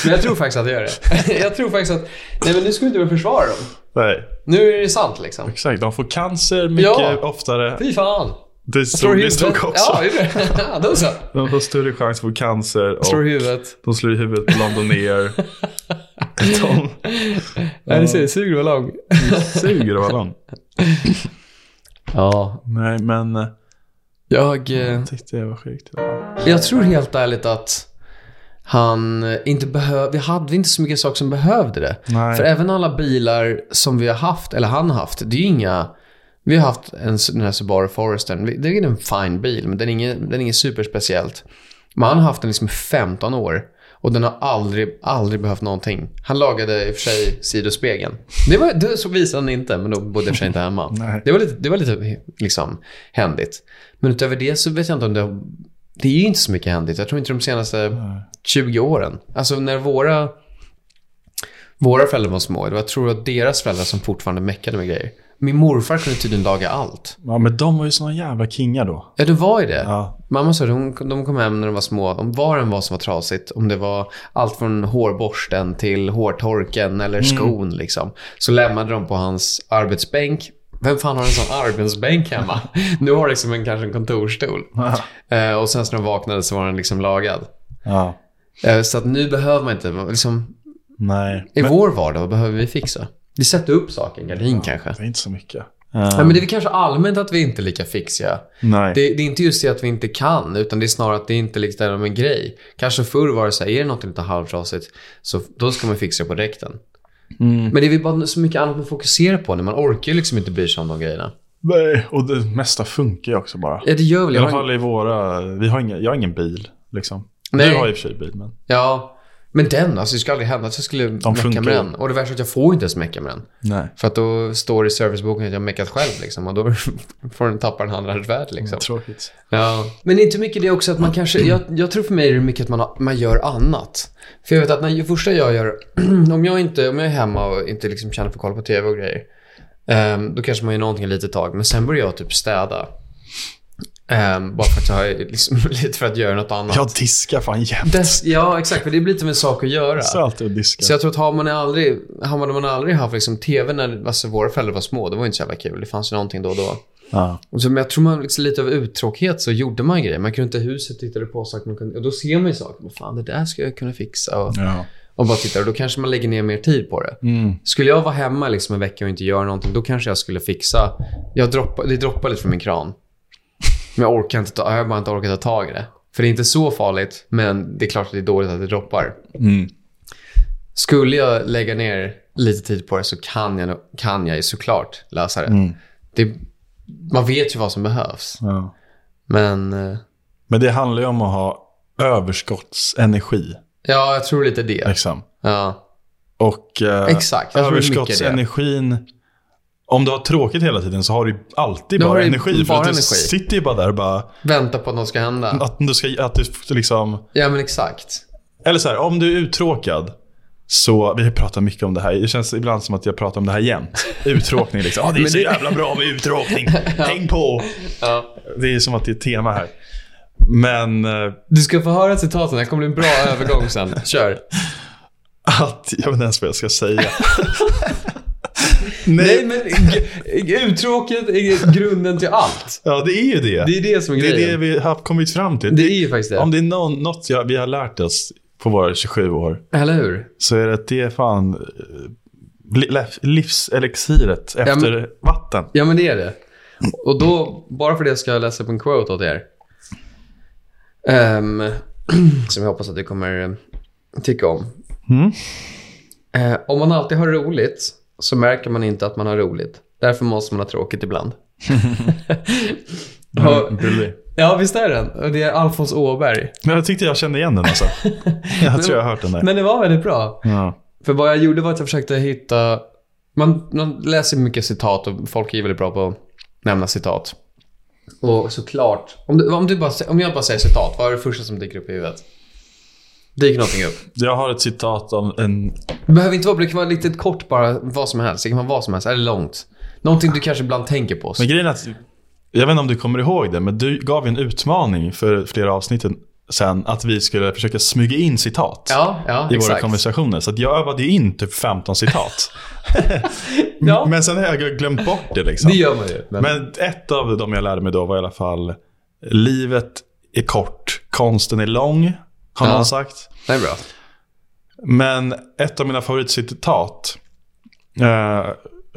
men jag tror faktiskt att jag gör det. jag tror faktiskt att... Nej, men nu ska vi inte försvara dem. Nej, Nu är det sant liksom. exakt. De får cancer mycket Ja. oftare. Fy fan. Det Slår stod, det stod också. Ja. Ja, då så. De får större chans att få cancer Slår och i huvudet. de slår i huvudet på Londoner. de Nej, det ser det suger att vara lång. suger att vara lång. Ja. Nej, men eh, Jag, eh, jag tyckte det var sjukt. jag tror helt ärligt att han eh, inte behövde... Vi hade inte så mycket saker som behövde det. Nej. För även alla bilar som vi har haft, eller han har haft, det är ju inga... Vi har haft en, den här Subaru Forestern. Det är en fin bil, men den är inget, den är inget superspeciellt. Men han har haft den liksom i 15 år. Och den har aldrig, aldrig behövt någonting. Han lagade i och för sig sidospegeln. Det, var, det så visade han inte, men då bodde jag i och för sig inte hemma. Nej. Det var lite, det var lite liksom, händigt. Men utöver det så vet jag inte om det... Det är ju inte så mycket händigt. Jag tror inte de senaste 20 åren. Alltså när våra, våra föräldrar var små, det var, jag tror att deras föräldrar som fortfarande meckade med grejer. Min morfar kunde tydligen laga allt. Ja, men de var ju såna jävla kingar då. Ja, det var ju det. Ja. Mamma sa att de kom hem när de var små, om vad den var som var trasigt. Om det var allt från hårborsten till hårtorken eller skon liksom. Så lämnade de på hans arbetsbänk. Vem fan har en sån arbetsbänk hemma? nu har liksom en, kanske en kontorsstol. Eh, och sen när de vaknade så var den liksom lagad. ja. Eh, så att nu behöver man inte, liksom, Nej. i vår vardag, vad behöver vi fixa? Vi sätter upp saker, en gardin kanske. Det är inte så mycket. Ja, men det är väl kanske allmänt att vi inte är lika fixiga. Nej. Det, det är inte just det att vi inte kan, utan det är snarare att det inte är liksom en grej. Kanske förr var det så här, är det något lite halvtrasigt, så då ska man fixa det på direkten. Mm. Men det är väl bara så mycket annat man fokuserar på nu. Man orkar ju liksom inte bry sig om de grejerna. Nej, och det mesta funkar ju också bara. Ja, det gör väl I jag. alla har- fall i våra... Vi har ingen, jag har ingen bil, liksom. Nej. Du har i och för sig bil, men... Ja, men den, alltså det skulle aldrig hända att jag skulle mecka funkar med den. Och det värsta är att jag får inte ens mecka med den. Nej. För att då står det i serviceboken att jag har meckat själv liksom. Och då får den tappa en handrads värde liksom. Tråkigt. Ja. Men inte mycket det också att man kanske, jag, jag tror för mig är det mycket att man, har- man gör annat. För jag vet att när det första jag gör, om jag inte, om jag är hemma och inte liksom känner för att kolla på tv och grejer. ehm, då kanske man gör någonting ett litet tag. Men sen börjar jag typ städa. Ehm, bara för att jag liksom, lite för att göra något annat. Jag diskar fan jämt. Dess, ja, exakt. För det blir lite en sak att göra. Så alltid att diska. Så jag tror att har man aldrig, har man, man aldrig haft liksom tv när alltså, våra föräldrar var små, det var inte så jävla kul. Det fanns ju någonting då och då. Ja. Och så, men jag tror man liksom lite av uttråkighet så gjorde man grejer. Man kunde inte huset, tittade på saker. Man kunde, och då ser man ju saker. Fan, det där ska jag kunna fixa. Och, Ja. och bara tittar. Och då kanske man lägger ner mer tid på det. Mm. Skulle jag vara hemma liksom en vecka och inte göra någonting, då kanske jag skulle fixa... Jag droppar, det droppar lite från min kran. Men jag orkar inte ta, jag har bara inte orkat ta tag i det. För det är inte så farligt, men det är klart att det är dåligt att det droppar. Mm. Skulle jag lägga ner lite tid på det så kan jag, kan jag såklart lösa det. Mm. det. Man vet ju vad som behövs. Ja. Men Men det handlar ju om att ha överskottsenergi. ja, jag tror lite det. Liksom. Ja, Och eh, Exakt, överskottsenergin. Om du har tråkigt hela tiden så har du alltid har bara du energi. bara för att du energi. sitter ju bara där och bara... vänta på att något ska hända. Att du ska... Att du liksom... Ja, men exakt. Eller så här, om du är uttråkad. Så, vi har pratat mycket om det här. Det känns ibland som att jag pratar om det här jämt. Uttråkning liksom. Ja, det är så jävla bra med uttråkning. Häng på. Ja. Det är som att det är ett tema här. Men eh, Du ska få höra citaten, det kommer bli en bra övergång sen. Kör. att, jag vet inte ens vad jag ska säga. Nej, men uttråkighet är grunden till allt. Ja, det är ju det. Det är det som är Det är grejen. det vi har kommit fram till. Det är ju faktiskt det. Om det är någon, något jag, vi har lärt oss på våra 27 år Eller hur? så är det att det är fan eh, livselixiret efter vatten. Ja, men det är det. Och då, bara för det ska jag läsa upp en quote åt er. Ehm, som jag hoppas att du kommer eh, tycka om. Mm. Eh, om man alltid har roligt så märker man inte att man har roligt. Därför måste man ha tråkigt ibland. Och- Mm, ja, visst är den. Och det är Alfons Åberg. Men jag tyckte jag kände igen den alltså. Jag tror jag har hört den där. Men det var väldigt bra. Ja. För vad jag gjorde var att jag försökte hitta... Man, man läser mycket citat och folk är väldigt bra på att nämna citat. Och såklart, om, du, om, du bara, om jag bara säger citat, vad är det första som dyker upp i huvudet? Dyker någonting upp? Jag har ett citat om en... Det behöver inte vara, det kan vara lite kort bara, vad som helst. Det kan vara vad som helst, eller långt. Någonting du kanske ibland tänker på. Men grejen är att, jag vet inte om du kommer ihåg det, men du gav ju en utmaning för flera avsnitt sen att vi skulle försöka smyga in citat. Ja, ja, i våra exakt. konversationer. Så att jag övade ju in typ 15 citat. Ja. Men sen har jag glömt bort det liksom. Det gör man ju. Men, Men ett av dem jag lärde mig då var i alla fall Livet är kort, konsten är lång. Har Ja. någon sagt. det är bra. Men ett av mina favoritcitat eh,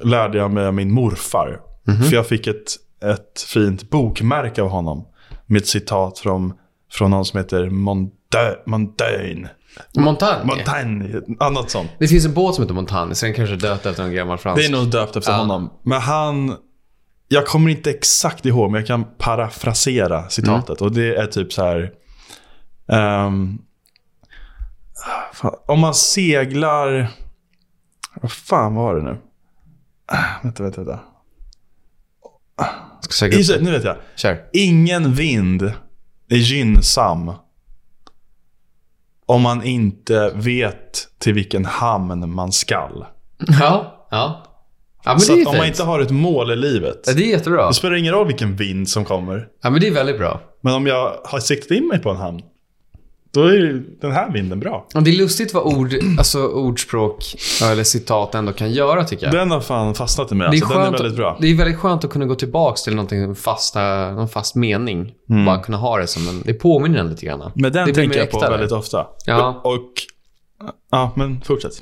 lärde jag mig av min morfar. Mhm. För jag fick ett, ett fint bokmärke av honom. Med ett citat från, från någon som heter Monda- Mondaine. Montagne. Montagne, annat sånt. Det finns en båt som heter Montagne, så den kanske är döpt efter en gammal fransk. Det är nog döpt efter Ja. honom. Men han... Jag kommer inte exakt ihåg, men jag kan parafrasera citatet. Och det är typ så här... ehm, fan, om man seglar... Vad fan var det nu? Ah, vänta, vänta, vänta. Ska söka Just nu vet jag. Kör. Ingen vind är gynnsam om man inte vet till vilken hamn man skall. Ja, ja. Ja, men Så det är att om man inte har ett mål i livet, Ja, det är jättebra. det spelar ingen roll vilken vind som kommer. Ja, men det är väldigt bra. Men om jag har siktat in mig på en hamn, då är den här vinden bra. Och det är lustigt vad ord, alltså ordspråk eller citat ändå kan göra tycker jag. Den har fan fastnat i mig. Alltså, den är väldigt bra. det är väldigt skönt att kunna gå tillbaka till någonting fasta, någon fast mening. Bara kunna ha det som en... Det påminner en lite grann. Mm. Men den det tänker jag på äkta, väldigt ofta. Ja. Och, ja, men fortsätt.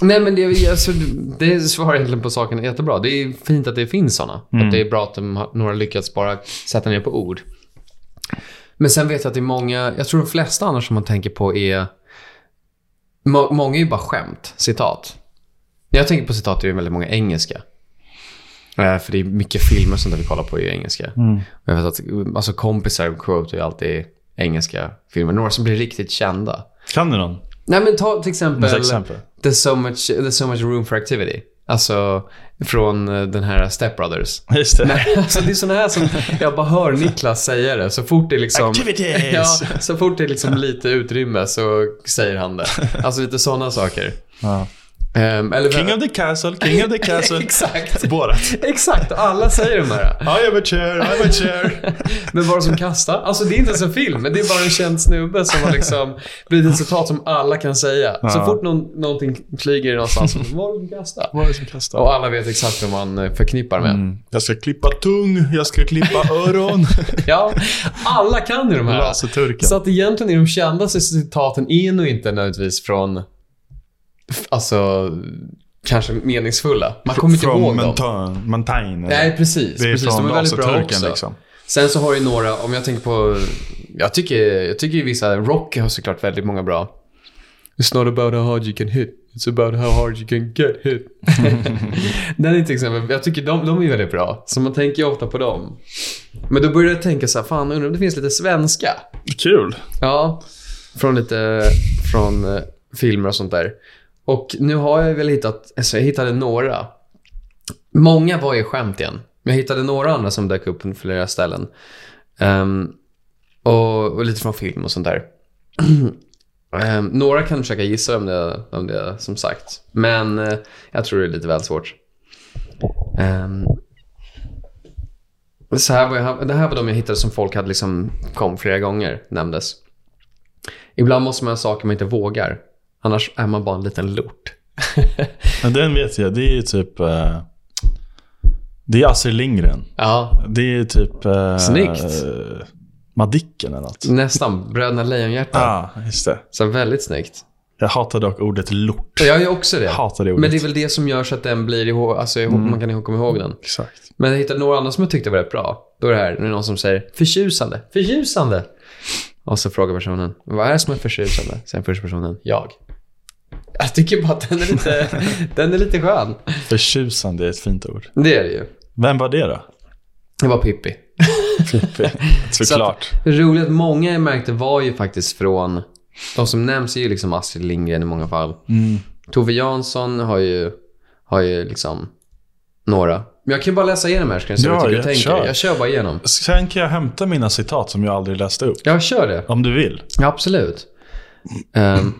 Nej, men det, alltså, det svarar egentligen på saken jättebra. Det är fint att det finns sådana. Mm. Att det är bra att de har, några lyckats bara sätta ner på ord. Men sen vet jag att det är många, jag tror de flesta annars som man tänker på är... Må, många är ju bara skämt, citat. När jag tänker på citat är det väldigt många engelska. Eh, för det är mycket filmer där vi kollar på ju engelska. Mm. Jag vet att alltså kompisar quote är alltid engelska filmer. Några som blir riktigt kända. Kan du någon? Nej men ta till exempel... Exempel? There's so much, there's so much room for activity. Alltså från eh, den här Step Brothers. Just det. Nej, alltså det är sådana här som jag bara hör Niklas säga det. Så fort det är liksom... Activities! Ja, så fort det är liksom lite utrymme så säger han det. Alltså lite sådana saker. Ja. Ehm, eller, King of the castle, king of the castle. Exakt. Båda. Exakt, och alla säger de här. I have a chair, I have a chair. Men vad som kastar? Alltså det är inte ens en film, men det är bara en känd snubbe som har liksom blivit ett citat som alla kan säga. Så Ja. fort någon, någonting flyger någonstans, så vad är det som kastar? Vad är det som kastar? Och alla vet exakt vad man eh, förknippar med. Mm. Jag ska klippa tung, jag ska klippa öron. Ja, alla kan ju de här. Laserturken. Så att egentligen är de kändaste citaten är nog inte nödvändigtvis från, alltså, kanske meningsfulla. Man kommer inte From ihåg dem. Monta- Montaigne. Nej, precis. det är precis. från De är väldigt bra också. liksom. Sen så har ju några, om jag tänker på, jag tycker, jag tycker vissa, Rocky har såklart väldigt många bra. It's not about how hard you can hit, it's about how hard you can get hit. Den är till exempel, jag tycker de, de är väldigt bra. Så man tänker ju ofta på dem. Men då börjar jag tänka så här, fan undrar om det finns lite svenska? Kul. Ja, från lite, från eh, filmer och sånt där. Och nu har jag väl hittat, alltså jag hittade några. Många var ju skämt igen. Men jag hittade några andra som dök upp på flera ställen. Um, och, och lite från film och sånt där. um, några kan försöka gissa om det, om det är som sagt. Men uh, jag tror det är lite väl svårt. Um, så här var jag, det här var de jag hittade som folk hade liksom kom flera gånger, nämndes. Ibland måste man göra saker man inte vågar. Annars är man bara en liten lort. Men den vet jag, det är ju typ... eh, det är Astrid Lindgren. ja, Det är typ... Uh, Snyggt. Madicken eller något. nästan. Bröderna Lejonhjärta. Ja, just det. Så väldigt snyggt. Jag hatar dock ordet lort. Jag gör också det. Hatar det ordet. Men det är väl det som gör så att den blir ihåg, alltså ihåg, man kan ihåg- komma ihåg den. Exakt. Men jag hittade några andra som jag tyckte var rätt bra. Då är det här, är någon som säger förtjusande, förtjusande. Och så frågar personen, vad är det som är förtjusande? Sen första personen, jag. Jag tycker bara att den är lite, den är lite skön. Förtjusande är ett fint ord. Det är det ju. Vem var det då? Det var Pippi. Såklart. Det roliga är att många jag märkte var ju faktiskt från... De som nämns är ju liksom Astrid Lindgren i många fall. Mm. Tove Jansson har ju, har ju liksom några. Men jag kan ju bara läsa igenom här så kan du se vad Ja, du tycker ja, och tänker. kör. Jag kör bara igenom. Sen kan jag hämta mina citat som jag aldrig läste upp. Jag kör det. Om du vill. Ja, absolut. Ehm,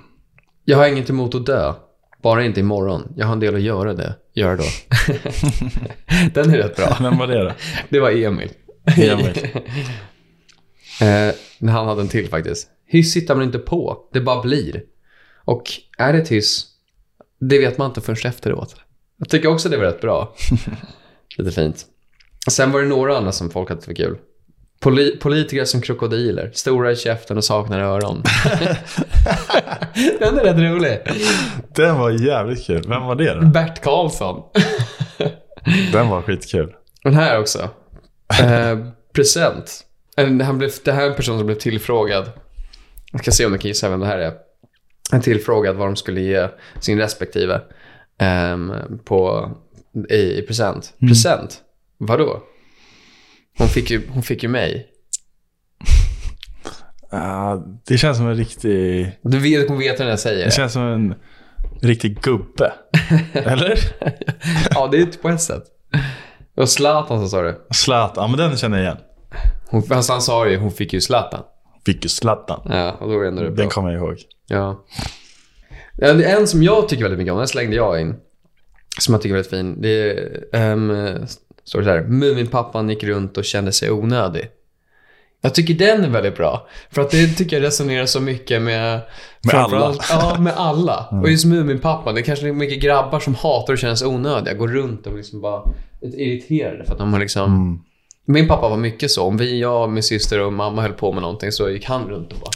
jag har inget emot att dö. Bara inte imorgon. Jag har en del att göra det. Gör då. Den är rätt bra. Vem var det då? Det var Emil. Emil. Eh, han hade en till faktiskt. Hyss hittar man inte på, det bara blir. Och är det ett hyss, det vet man inte först efteråt. Jag tycker också det var rätt bra. Lite fint. Sen var det några andra som folk hade var kul. Poli- politiker som krokodiler, stora i käften och saknar öron. Den är rätt rolig. Den var jävligt kul. Vem var det då? Bert Karlsson. Den var skitkul. Den här också. Eh, present. En, han blev, det här är en person som blev tillfrågad. Jag ska se om du kan gissa vem det här är. En tillfrågad vad de skulle ge sin respektive ehm, på, i, i present. Present? Vadå? Hon fick ju, hon fick ju mig. Ah, det känns som en riktig... Du vet, hon vet när jag säger Det det. känns som en riktig gubbe. Eller? Ja, det är på ett sätt. Och Zlatan som sa det. Zlatan. Ja, men den känner jag igen. Hon, alltså han sa ju, hon fick ju Zlatan. Fick ju Zlatan. Ja, och då är det det bra. Den kommer jag ihåg. Ja. Det En som jag tycker väldigt mycket om, den slängde jag in. Som jag tycker är väldigt fin. Det är, um, står det så här. Muminpappan gick runt och kände sig onödig. Jag tycker den är väldigt bra. För att det tycker jag resonerar så mycket med... Med framförallt- Ja, med alla. Och just Muminpappan, det är kanske är mycket grabbar som hatar att känna sig onödiga. Går runt och liksom bara är irriterade för att de har liksom... Mm. Min pappa var mycket så. Om vi, jag, min syster och mamma höll på med någonting så gick han runt och bara...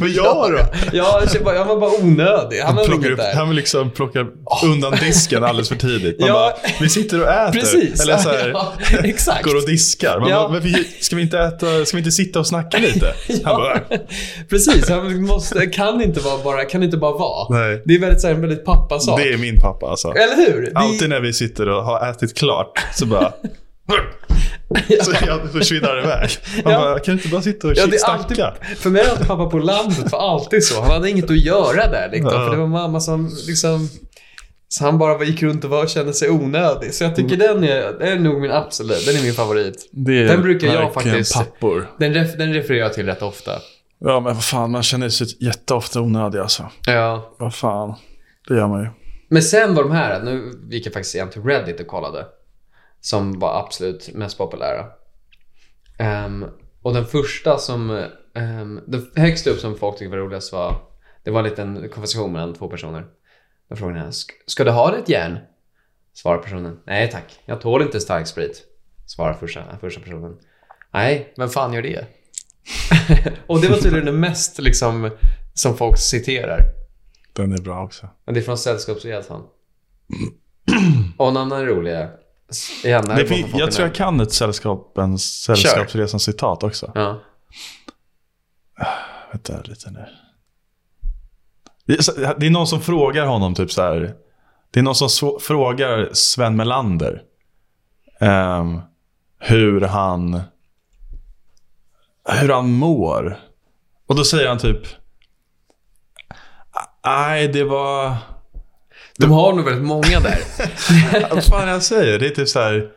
Men jag då? Ja, jag bara- jag var bara onödig. Han hade Plockar upp, där. han vill liksom plocka undan disken alldeles för tidigt. Man Ja. bara, vi sitter och äter. Precis. Eller så här, ja, exakt. går och diskar. Man Ja. bara, vi, ska vi inte äta, ska vi inte sitta och snacka lite? Han bara, Precis, han måste, kan inte vara bara, kan inte bara vara. nej. Det är väldigt, så här, en väldigt pappasak. Det är min pappa alltså. Eller hur? Det- Alltid när vi sitter och har ätit klart så bara... Så jag försvinner iväg. Man Ja. bara, kan du inte bara sitta och Ja, alltid, för mig är alltid pappa på landet var alltid så. Han hade inget att göra där liksom, Ja. För det var mamma som liksom... Så han bara gick runt och var, kände sig onödig. Så jag tycker den är, den är nog min absolut, den är min favorit. Är Den brukar jag faktiskt- pappor. Den, ref, den refererar jag till rätt ofta. Ja, men vad fan, man känner sig jätteofta onödig alltså. Ja. Vad fan, det gör man ju. Men sen var de här, nu gick jag faktiskt igen till Reddit och kollade. Som var absolut mest populära. Ehm, och den första som, um, den högst upp som folk tyckte var roligast var, det var en liten konversation mellan två personer. Då frågade jag, "Sk- ska du ha ett järn? Svarar personen, nej tack, jag tål inte stark sprit. Svarar första, första personen, nej, vem fan gör det? och det var tydligen det mest liksom, som folk citerar. Den är bra också. Men det är från Sällskapsresan. Och en annan rolig här Det fin- jag tror jag kan ett sällskapens, Sällskapsresans citat också. Ja. Vänta lite nu. Det är, någon som frågar honom typ så här. Det är någon som så, frågar Sven Melander. ehm, hur han... Hur han mår. Och då säger han typ... Nej, det var... De har nog väldigt många där. Vad fan jag säger? Det är typ så här...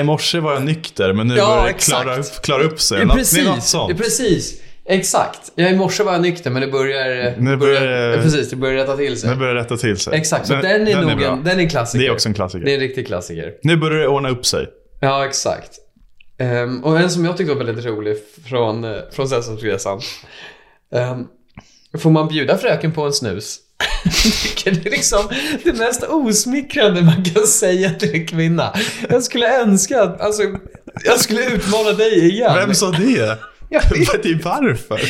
I morse var jag nykter, men nu Ja, börjar det klara upp, klara upp sig. Ja, precis. Är något sånt. Precis. Exakt. Ja, I morse var jag nykter, men det börjar... Nu börjar- ja, Precis, det börjar rätta till sig. Nu börjar rätta till sig. Exakt, så den, är nog bra. en, den är klassiker. Det är också en klassiker. Det är en riktig klassiker. Nu börjar det ordna upp sig. Ja, exakt. Ehm, och en som jag tyckte var väldigt rolig från, uh, från Sällskapsresan. Um, får man bjuda fröken på en snus? Det är liksom det mest osmickrande man kan säga till en kvinna. Jag skulle önska att, alltså, jag skulle utmana dig igen. Vem sa det? Jag vet. är varför.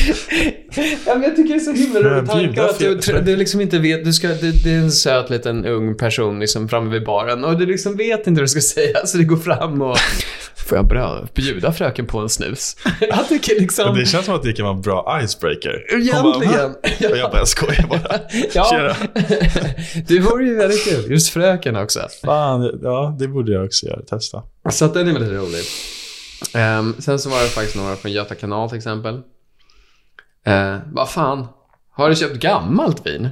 Ja, men jag tycker det är så himla rolig Bjuda tanke att du, du liksom inte vet, du ska, det, det är en söt liten ung person liksom framme vid baren och du liksom vet inte vad du ska säga så du går fram och Får jag bra, bjuda fröken på en snus? Jag tycker liksom... Det känns som att det kan vara en bra icebreaker. Bara, Egentligen. "Va?" Och jag bara, jag skojar bara. Ja, Tjena. det vore ju väldigt kul. Just fröken också. Fan, ja det borde jag också göra. Testa. Så att den är väldigt rolig. Ehm, sen så var det faktiskt några från Göta kanal till exempel. Uh, vad fan, har du köpt gammalt vin?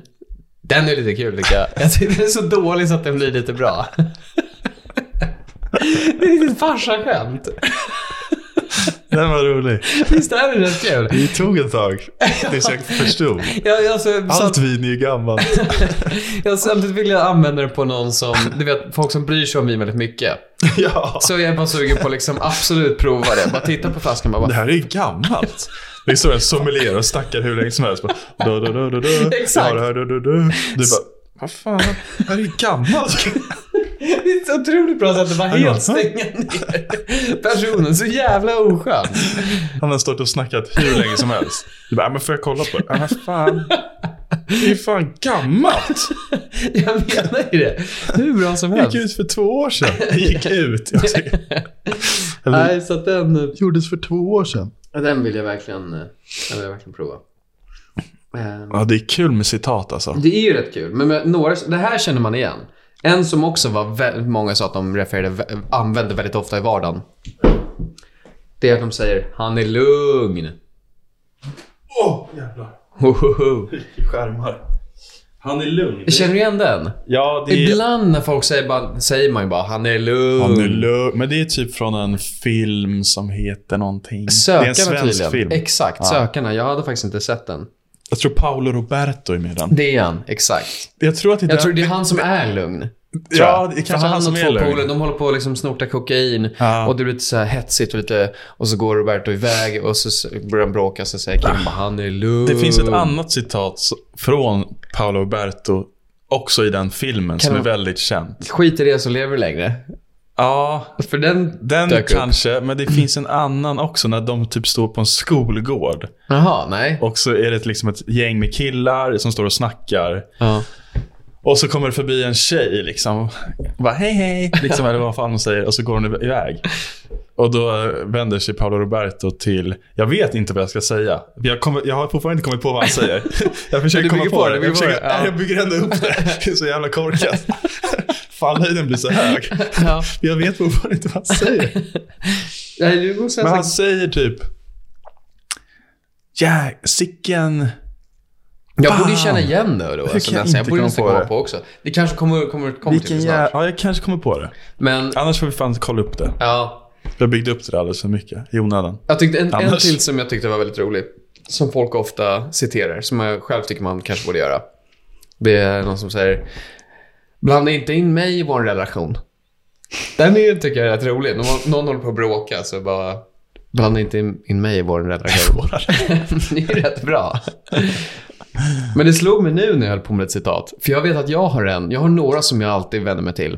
Den är lite kul tycker jag. Jag tycker den är så dålig så att den blir lite bra. det är riktigt farsaskämt. Den var rolig. Visst är det rätt kul? Det tog ett tag tills jag förstod. Jag, alltså, Allt vin är ju gammalt. jag, samtidigt vill jag använda det på någon som, du vet, folk som bryr sig om vin väldigt mycket. ja. Så jag är bara sugen på att liksom absolut prova det. Bara titta på flaskan och bara, Det här är ju gammalt. Det står en sommelier och snackar hur länge som helst. Bara, du, du, du, du, du. Exakt. Ja, det här, du, du, du. Du bara, vad fan, det här är ju gammalt. Det är ett så otroligt bra sätt att bara helt stänga ner personen. Så jävla oskön. Han har stått och snackat hur länge som helst. Du bara, "Ja, men får jag kolla på det? Men fan. Det är fan gammalt. Jag menar ju det. Hur bra som Det helst. gick ut för två år sedan. Det gick ut. Jag tycker- Eller, Nej, så att den, gjordes för två år sedan. den vill jag verkligen, den vill jag verkligen prova. Ja, det är kul med citat alltså. Det är ju rätt kul, men med några, det här känner man igen. En som också var väldigt många sa att de refererade, vä- använde väldigt ofta i vardagen. Det är att de säger “Han är lugn”. Åh, jävlar. Hohoho. Skärmar. Han är lugn. Känner du igen den? Ja, det är... Ibland när folk säger, bara, säger man ju bara “Han är lugn”. Han är lugn. Men det är typ från en film som heter någonting. det är Sökarna en svensk tydligen. film. Exakt, Ja. Sökarna. Jag hade faktiskt inte sett den. Jag tror Paolo Roberto är med i den. Det är han, exakt. Jag tror att det är Jag tror det är han som är lugn. Ja, det är kanske han som och två polare, de håller på att liksom snorta kokain. Ja. Och det blir lite så här hetsigt och lite... Och så går Roberto iväg och så börjar de bråka. Så säger killen bara, han är lugn. Det finns ett annat citat från Paolo Roberto också i den filmen som de- är väldigt känt. Skit i det så lever längre. Ja, För den, den dök upp. kanske, men det finns en annan också när de typ står på en skolgård. Jaha, nej. Och så är det liksom ett gäng med killar som står och snackar. Ja. Och så kommer det förbi en tjej liksom. Bara hej hej, liksom, eller vad fan hon säger. Och så går hon iväg. Och då vänder sig Paolo Roberto till, jag vet inte vad jag ska säga. Jag, kommer, jag har fortfarande inte kommit på vad han säger. Jag försöker komma på, på det. det, Jag, försöker, ja. jag bygger ändå upp det. Det är så jävla korkat. Fallhöjden blir så hög. ja. Jag vet fortfarande inte vad han säger. Måste Men ha han säger typ, ja, sicken... Jag borde ju känna igen det då. Alltså, kan jag jag borde nästan komma på också. Det kanske kommer, kommer, kommer till det snart. Ja, jag kanske kommer på det. Men, Annars får vi fan kolla upp det. ja. Jag byggde upp det där alldeles för mycket i onödan. Jag tyckte en, en till som jag tyckte var väldigt rolig. Som folk ofta citerar. Som jag själv tycker man kanske borde göra. Det är någon som säger Blanda inte in mig i vår relation. Den är, tycker jag är rätt rolig. Någon, någon håller på att bråka så bara Blanda inte in, mig i vår relation. det är rätt bra. Men det slog mig nu när jag höll på med ett citat. För jag vet att jag har en. Jag har några som jag alltid vänder mig till.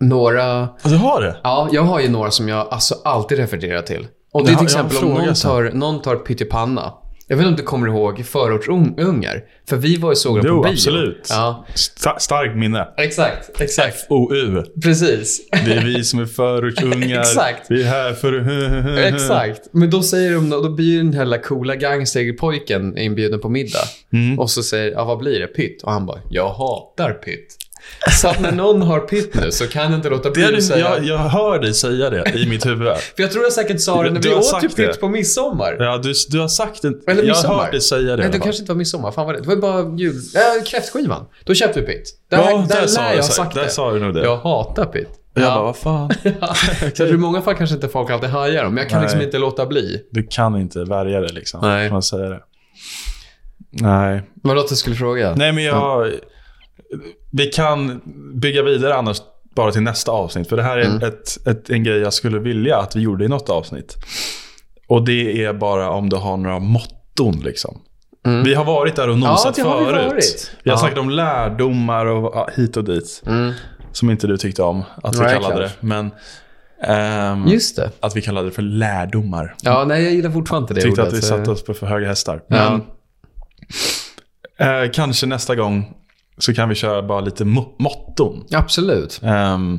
Några... Du har det? Ja, jag har ju några som jag alltså alltid refererar till. Och det är till exempel om någon tar, någon tar pyttipanna. Jag vet inte om du kommer ihåg förortsungar. För vi var ju såg dem på bio. absolut. Ja, Sta- starkt minne. exakt. Exakt. OU. Precis. Det är vi som är förortsungar. Exakt. Vi är här för... Exakt. Men då säger de, då blir den här coola gangsterpojken inbjuden på middag. Mm. Och så säger, ja vad blir det? Pytt? Och han bara, jag hatar pytt. Så att när någon har pytt nu så kan jag inte låta bli att säga... jag, jag hör dig säga det i mitt huvud. För jag tror jag säkert sa det när Du vi åt ju pytt det. på midsommar. Ja, du, du har sagt det. Eller jag har hört dig säga det. Nej, det kanske inte var midsommar. Fan vad det Det var bara jul... Äh, kräftskivan. Då köpte vi pytt. Där, Ja, där, där sa du jag ha sagt- där det. sa du nog det. Jag hatar pytt. Jag bara, vad fan? Så jag tror i många fall kanske inte folk alltid hajar dem, men jag kan Nej. liksom inte låta bli. Du kan inte värja dig liksom. Nej. Man säga det? Nej. Vad låter du skulle fråga? Nej, men jag... Vi kan bygga vidare annars bara till nästa avsnitt. För det här är Mm. ett, ett, en grej jag skulle vilja att vi gjorde i något avsnitt. Och det är bara om du har några motton liksom. Mm. Vi har varit där och nosat det har vi förut. varit. Vi har Ja. snackat om lärdomar och ja, hit och dit. Mm. Som inte du tyckte om att vi Nej, kallade klart. det. Men ehm, Just det. att vi kallade det för lärdomar. Ja, nej, jag gillar fortfarande inte det Tyckte ordet. att vi så- satte oss på för höga hästar. Ja. Men, eh, kanske nästa gång så kan vi köra bara lite mo- motton. Absolut. Ehm,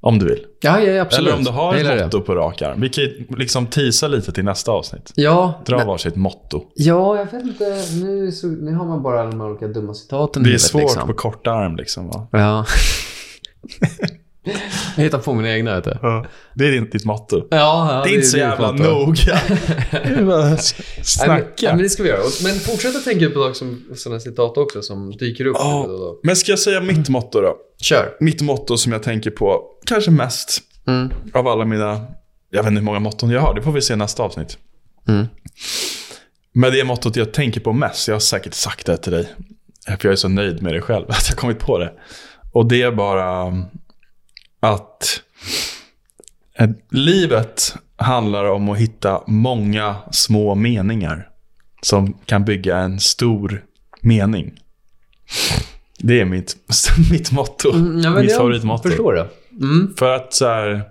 om du vill. Ja, ja, absolut. Eller om du har ett motto på rak arm. Vi kan ju liksom teasa lite till nästa avsnitt. Ja, Dra men- varsitt motto. ja, jag vet inte. Nu, så, nu har man bara alla de olika dumma citaten Det är huvudet, svårt liksom. på korta arm liksom. Va? Ja. jag hittar på mina egna, vet du. Det är ditt, ditt motto. Ja, ja, det är inte så jävla noga. Men, Snacka. nej, men det ska vi göra. Men fortsätt att tänka på som, sådana citat också som dyker upp. Ja. då då. Men ska jag säga mitt motto då? Kör. Mitt motto som jag tänker på, kanske mest Mm. av alla mina, jag vet inte hur många motton jag har, det får vi se i nästa avsnitt. Mm. Men det är mottot jag tänker på mest, jag har säkert sagt det till dig. För jag är så nöjd med det själv, att jag kommit på det. Och det är bara att livet handlar om att hitta många små meningar som kan bygga en stor mening. Det är mitt, mitt motto. Mm, ja, mitt favoritmotto. förstår det. Mm. För att så här,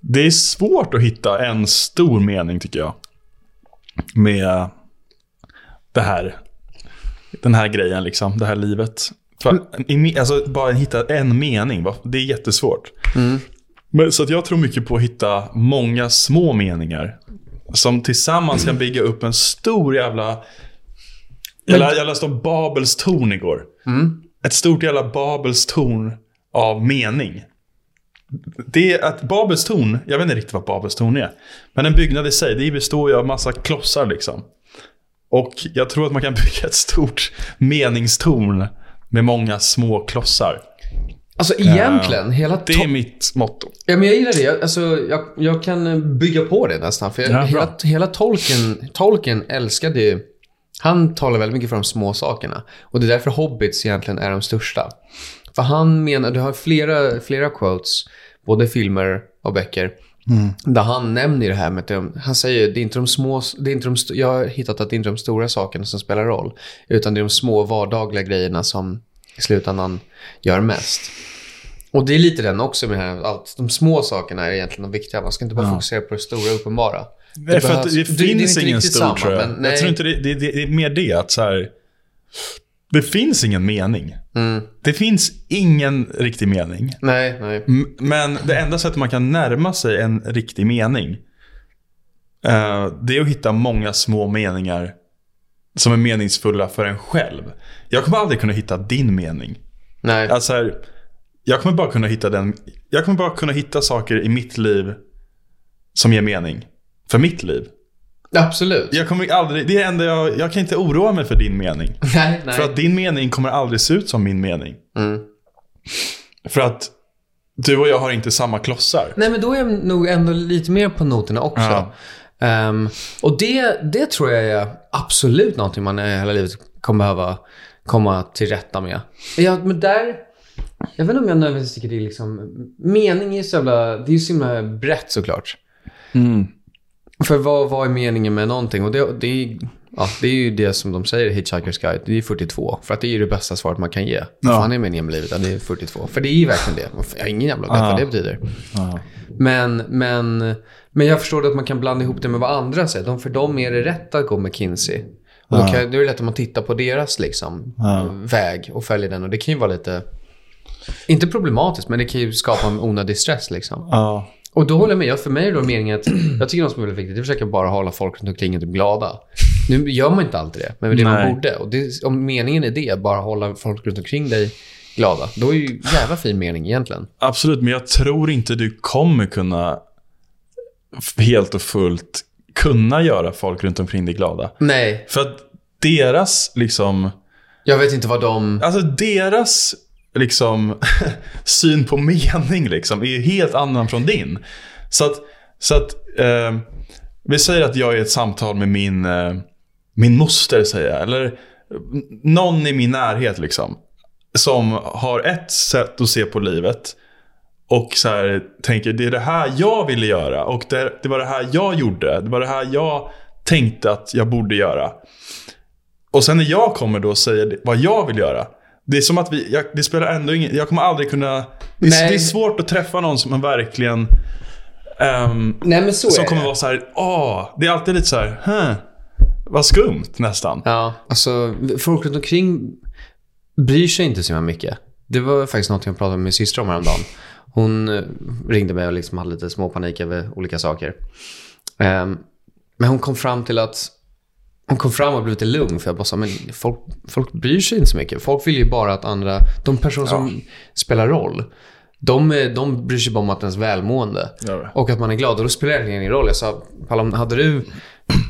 det är svårt att hitta en stor mening tycker jag. Med det här. Den här grejen liksom, det här livet. För, i alltså bara hitta en mening, va? det är jättesvårt. Mm. Men, så att jag tror mycket på att hitta många små meningar. Som tillsammans kan bygga upp en stor jävla... Jag, lä- jag läste om Babels torn igår. Mm. Ett stort jävla Babels torn av mening. Det är att Babels torn, jag vet inte riktigt vad Babels torn är. Men en byggnad i sig, det består ju av massa klossar liksom. Och jag tror att man kan bygga ett stort meningstorn med många små klossar. Alltså egentligen, hela Det är mitt motto. Ja, men jag gillar det. Jag, alltså, jag, jag kan bygga på det nästan. För jag, Ja, hela, hela Tolkien, Tolkien älskade ju... Han talar väldigt mycket för de små sakerna. Och det är därför Hobbits egentligen är de största. För han menar, du har flera, flera quotes, både filmer och böcker, där han nämner det här med att han säger det är inte de små, det är inte de, jag har hittat att det är inte de stora sakerna som spelar roll, utan det är de små vardagliga grejerna som i slutändan gör mest. Och det är lite den också med det här, att de små sakerna är egentligen de viktiga. Man ska inte bara Ja. fokusera på det stora uppenbara. Nej, för att behövs- det, det- det är finns inte ingen stor samma, tror jag. men nej. jag tror inte det, det, det är mer det att så här, det finns ingen mening. Mm. Det finns ingen riktig mening. Nej, nej. Men det enda sättet man kan närma sig en riktig mening eh, det är att hitta många små meningar som är meningsfulla för en själv. Jag kommer aldrig kunna hitta din mening. nej. Alltså här, jag kommer bara kunna hitta den. Jag kommer bara kunna hitta saker i mitt liv som ger mening. För mitt liv. Absolut. Jag kommer aldrig, det är det enda jag, jag kan inte oroa mig för din mening. Nej, nej. För att din mening kommer aldrig se ut som min mening. Mm. För att du och jag har inte samma klossar. Nej, men då är jag nog ändå lite mer på noterna också. Ja. Ehm, och det, det tror jag är absolut någonting man i hela livet kommer behöva komma till rätta med. Ja, men där... Jag vet inte om jag nödvändigtvis tycker det är liksom... Mening är så jävla... Det är ju så himla brett såklart. Mm. För vad, vad är meningen med någonting? Och det, det, är, ja, det är ju det som de säger i Hitchhiker's Guide. Det är 42. För att det är ju det bästa svaret man kan ge. Vad fan är meningen med livet? Ja, det är 42. För det är ju verkligen det. Jag har ingen jävla vet Ja. vad det betyder. Ja. Men, men, men jag förstår att man kan blanda ihop det med vad andra säger. De, för dem är det rätt att gå med Kinsey. Och då, Ja. kan, då är det lätt att man tittar på deras liksom, Ja. väg och följer den. Och det kan ju vara lite, inte problematiskt, men det kan ju skapa en onödig stress. Liksom. Ja. Och då håller jag med. För mig är det meningen att, jag tycker något som är väldigt viktigt, det är att försöka bara hålla folk runt omkring typ glada. Nu gör man inte alltid det, men det man Nej. borde. Och det, om meningen är det, bara hålla folk runt omkring dig glada, då är ju jävla fin mening egentligen. Absolut, men jag tror inte du kommer kunna helt och fullt kunna göra folk runt omkring dig glada. Nej, För att deras liksom, jag vet inte vad de... alltså deras liksom syn på mening liksom är ju helt annan från din. Så att, så att eh, vi säger att jag är i ett samtal med min, eh, min moster säger jag, eller någon i min närhet liksom. Som har ett sätt att se på livet. Och så här, tänker, det är det här jag ville göra. Och det, det var det här jag gjorde. Det var det här jag tänkte att jag borde göra. Och sen när jag kommer då och säger vad jag vill göra. Det är som att vi, jag, det spelar ändå ingen, jag kommer aldrig kunna, det är, det är svårt att träffa någon som man verkligen, ehm, Nej, men så som är kommer det. vara så här, åh, det är alltid lite så här, huh, vad skumt nästan. Ja, alltså folk runt omkring bryr sig inte så himla mycket. Det var faktiskt något jag pratade med min syster om häromdagen. Hon eh, ringde mig och liksom hade lite små panik över olika saker. Ehm, men hon kom fram till att hon kom fram och blev lite lugn för jag bara sa, men folk, folk bryr sig inte så mycket. Folk vill ju bara att andra, de personer som spelar roll, de, de bryr sig bara om att ens välmående. Ja. Och att man är glad. Och då spelar det ingen roll. Jag sa, Palom, hade du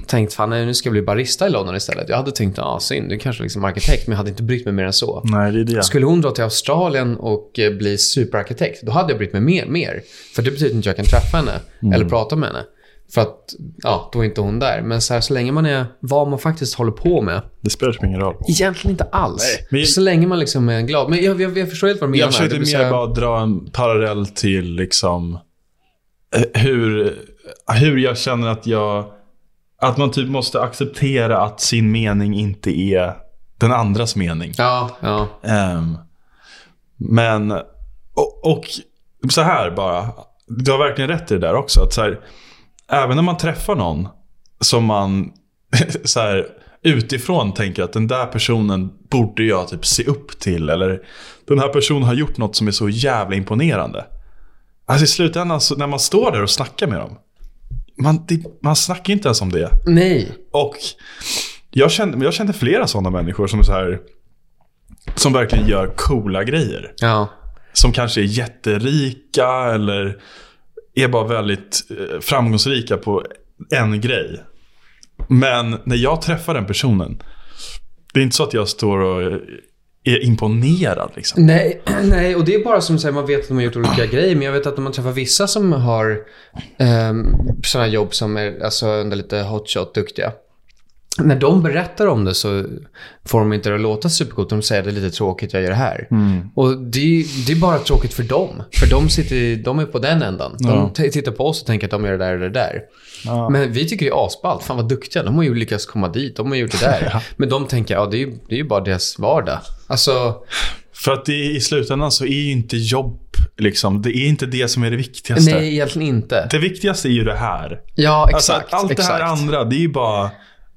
tänkt, fan nej, nu ska jag bli barista i London istället. Jag hade tänkt, ja ah, synd, du kanske liksom arkitekt, men jag hade inte brytt mig mer än så. Nej, det är det. Skulle hon dra till Australien och eh, bli superarkitekt, då hade jag brytt mig mer. mer. För det betyder inte att jag kan träffa henne eller prata med henne. För att, ja, då är inte hon där. Men så, här, så länge man är vad man faktiskt håller på med, Det spelar typ ingen roll. egentligen inte alls. Nej, men Så länge man liksom är glad. Men jag, jag, jag förstår helt vad du menar. Jag försökte mer här- bara dra en parallell till liksom eh, hur, hur jag känner att jag, att man typ måste acceptera att sin mening inte är den andras mening. Ja, ja. Ehm, men, och, och så här bara, du har verkligen rätt i det där också. Att så här, även när man träffar någon som man så här, utifrån tänker att den där personen borde jag typ se upp till. Eller den här personen har gjort något som är så jävla imponerande. Alltså i slutändan när man står där och snackar med dem. Man, det, man snackar inte ens om det. Nej. Och jag kände, jag kände flera sådana människor som så här som verkligen gör coola grejer. Ja. Som kanske är jätterika eller är bara väldigt eh, framgångsrika på en grej. Men när jag träffar den personen, det är inte så att jag står och eh, är imponerad liksom. Nej, nej, och det är bara som att man vet att de har gjort olika grejer. Men jag vet att när man träffar vissa som har ehm, um, sådana jobb som är alltså, ändå lite hotshot duktiga. När de berättar om det så får de inte det att låta supercoolt. De säger att det är lite tråkigt, jag gör det här. Och det, det är bara tråkigt för dem. För de, sitter, de är på den ändan. De Ja. t- tittar på oss och tänker att de gör det där och det där. Ja. Men vi tycker det är asballt. Fan vad duktiga. De har ju lyckats komma dit. De har gjort det där. Ja. Men de tänker, ja det är det är ju bara deras vardag. Alltså, För att det, i slutändan så är ju inte jobb, liksom, det är inte det som är det viktigaste. nej egentligen inte. Det viktigaste är ju det här. Ja, Alltså, exakt. allt det exakt. här andra, det är ju bara...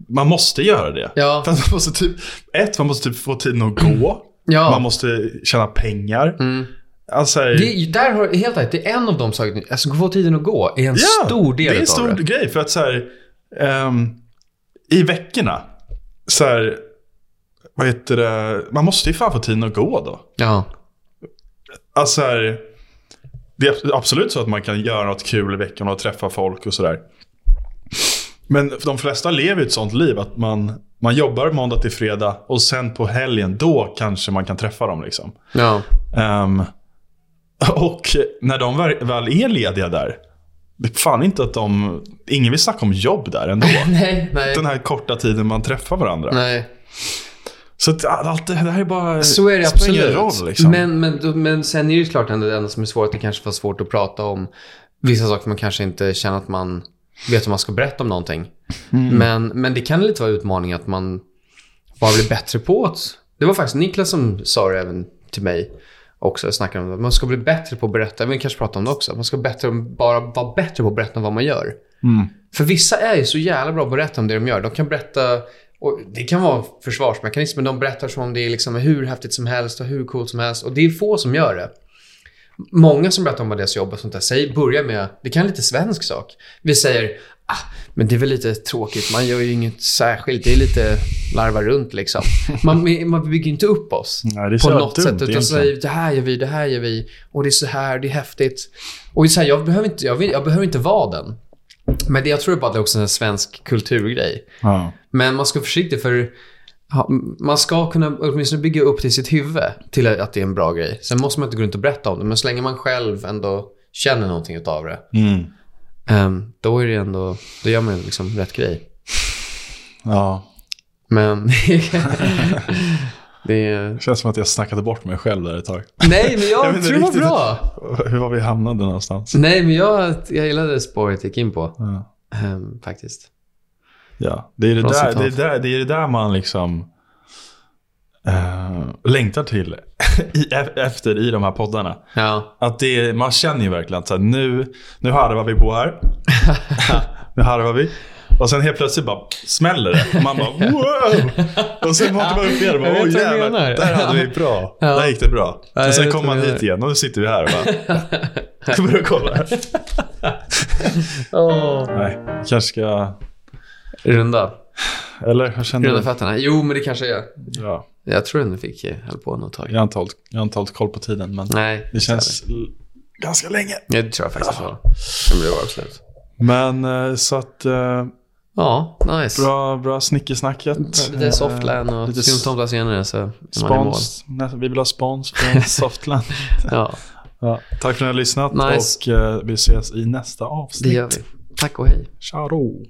Man måste göra det. Ja. För man måste typ, ett, man måste typ få tiden att gå. Ja. Man måste tjäna pengar. Mm. Alltså, Det, är- där har, helt ärligt, det är en av de sakerna. Alltså, få tiden att gå är en ja, stor del det är en av stor det. grej. För att så här, ehm, i veckorna, så här, vad heter det, man måste ju fan få tiden att gå då. Ja. Alltså här, det är absolut så att man kan göra något kul i veckan och träffa folk och sådär. Men de flesta lever ett sånt liv att man, man jobbar måndag till fredag och sen på helgen, då kanske man kan träffa dem liksom. Ja. Ehm, och när de väl är lediga där, det är fan inte att de, ingen vill snacka om jobb där ändå. Nej, nej. Den här korta tiden man träffar varandra. Nej. Så att allt det, här är bara... Så är det absolut. roll liksom. men, men, men sen är det ju klart ändå det enda som är svårt att det kanske var svårt att prata om vissa saker man kanske inte känner att man vet om man ska berätta om någonting. Mm. Men, men det kan lite vara utmaning att man bara blir bättre på det. Det var faktiskt Niklas som sa det även till mig också. Jag snackade om det. Man ska bli bättre på att berätta. Vi kanske prata om det också. Man ska bättre, bara vara bättre på att berätta om vad man gör. Mm. För vissa är ju så jävla bra på att berätta om det de gör. De kan berätta, och det kan vara försvarsmekanism, men de berättar som om det är liksom hur häftigt som helst och hur coolt som helst. Och det är få som gör det. Många som berättar om deras jobb och sånt där säger, börjar med, det kan lite svensk sak. Vi säger, ah, men det är väl lite tråkigt, man gör ju inget särskilt, det är lite larva runt liksom. Man, man bygger inte upp oss Nej, på något dumt sätt. Utan säger, det här gör vi, det här gör vi. Och det är så här, det är häftigt. Och så här, jag, behöver inte, jag, vill, jag behöver inte vara den. Men det, jag tror bara att det är också en svensk kulturgrej. Ja. Men man ska vara försiktig för man ska kunna åtminstone bygga upp till sitt huvud till att det är en bra grej. Sen måste man inte gå runt och berätta om det. Men så länge man själv ändå känner någonting av det. Mm. ehm, då är det ändå, då gör man liksom rätt grej. ja. Men det är... Det känns som att jag snackade bort mig själv där ett tag. Nej, men jag, Jag tror det var bra. Hur var vi hamnade någonstans? Nej, men jag, jag gillade spåret jag gick in på. Ja. ehm, faktiskt. Ja, det är det, Bra där, citat. det, är där, det är det där man liksom eh, längtar till i, efter i de här poddarna. Ja. Att det, man känner ju verkligen att så här, nu, nu harvar vi på här. nu harvar vi. Och sen helt plötsligt bara smäller det. Man bara wow! Och sen vaknar man upp igen och bara du jävlar, menar." där hade vi bra. Ja. Där gick det bra. Ja, och sen kommer man du hit igen och nu sitter vi här och bara Jag börjar kolla. Nej, kanske ska... Runda. Eller känner Runda fötterna. Jo, men det kanske är. Ja, Jag tror den fick eh, höll på något tag. jag har inte hållit, jag har inte hållit koll på tiden men Nej, det känns l- ganska länge. Ja, det tror jag faktiskt var. Det blev avslut. Men eh, så att eh, Ja, nice. bra, bra snickesnacket. Lite softland och lite symptomta senare så är man i mål. Spons, vi vill ha spons från Softland. Ja, ja. Tack för att ni har lyssnat Nice. och vi ses i nästa det avsnitt. gör vi. Tack och hej. Ciao!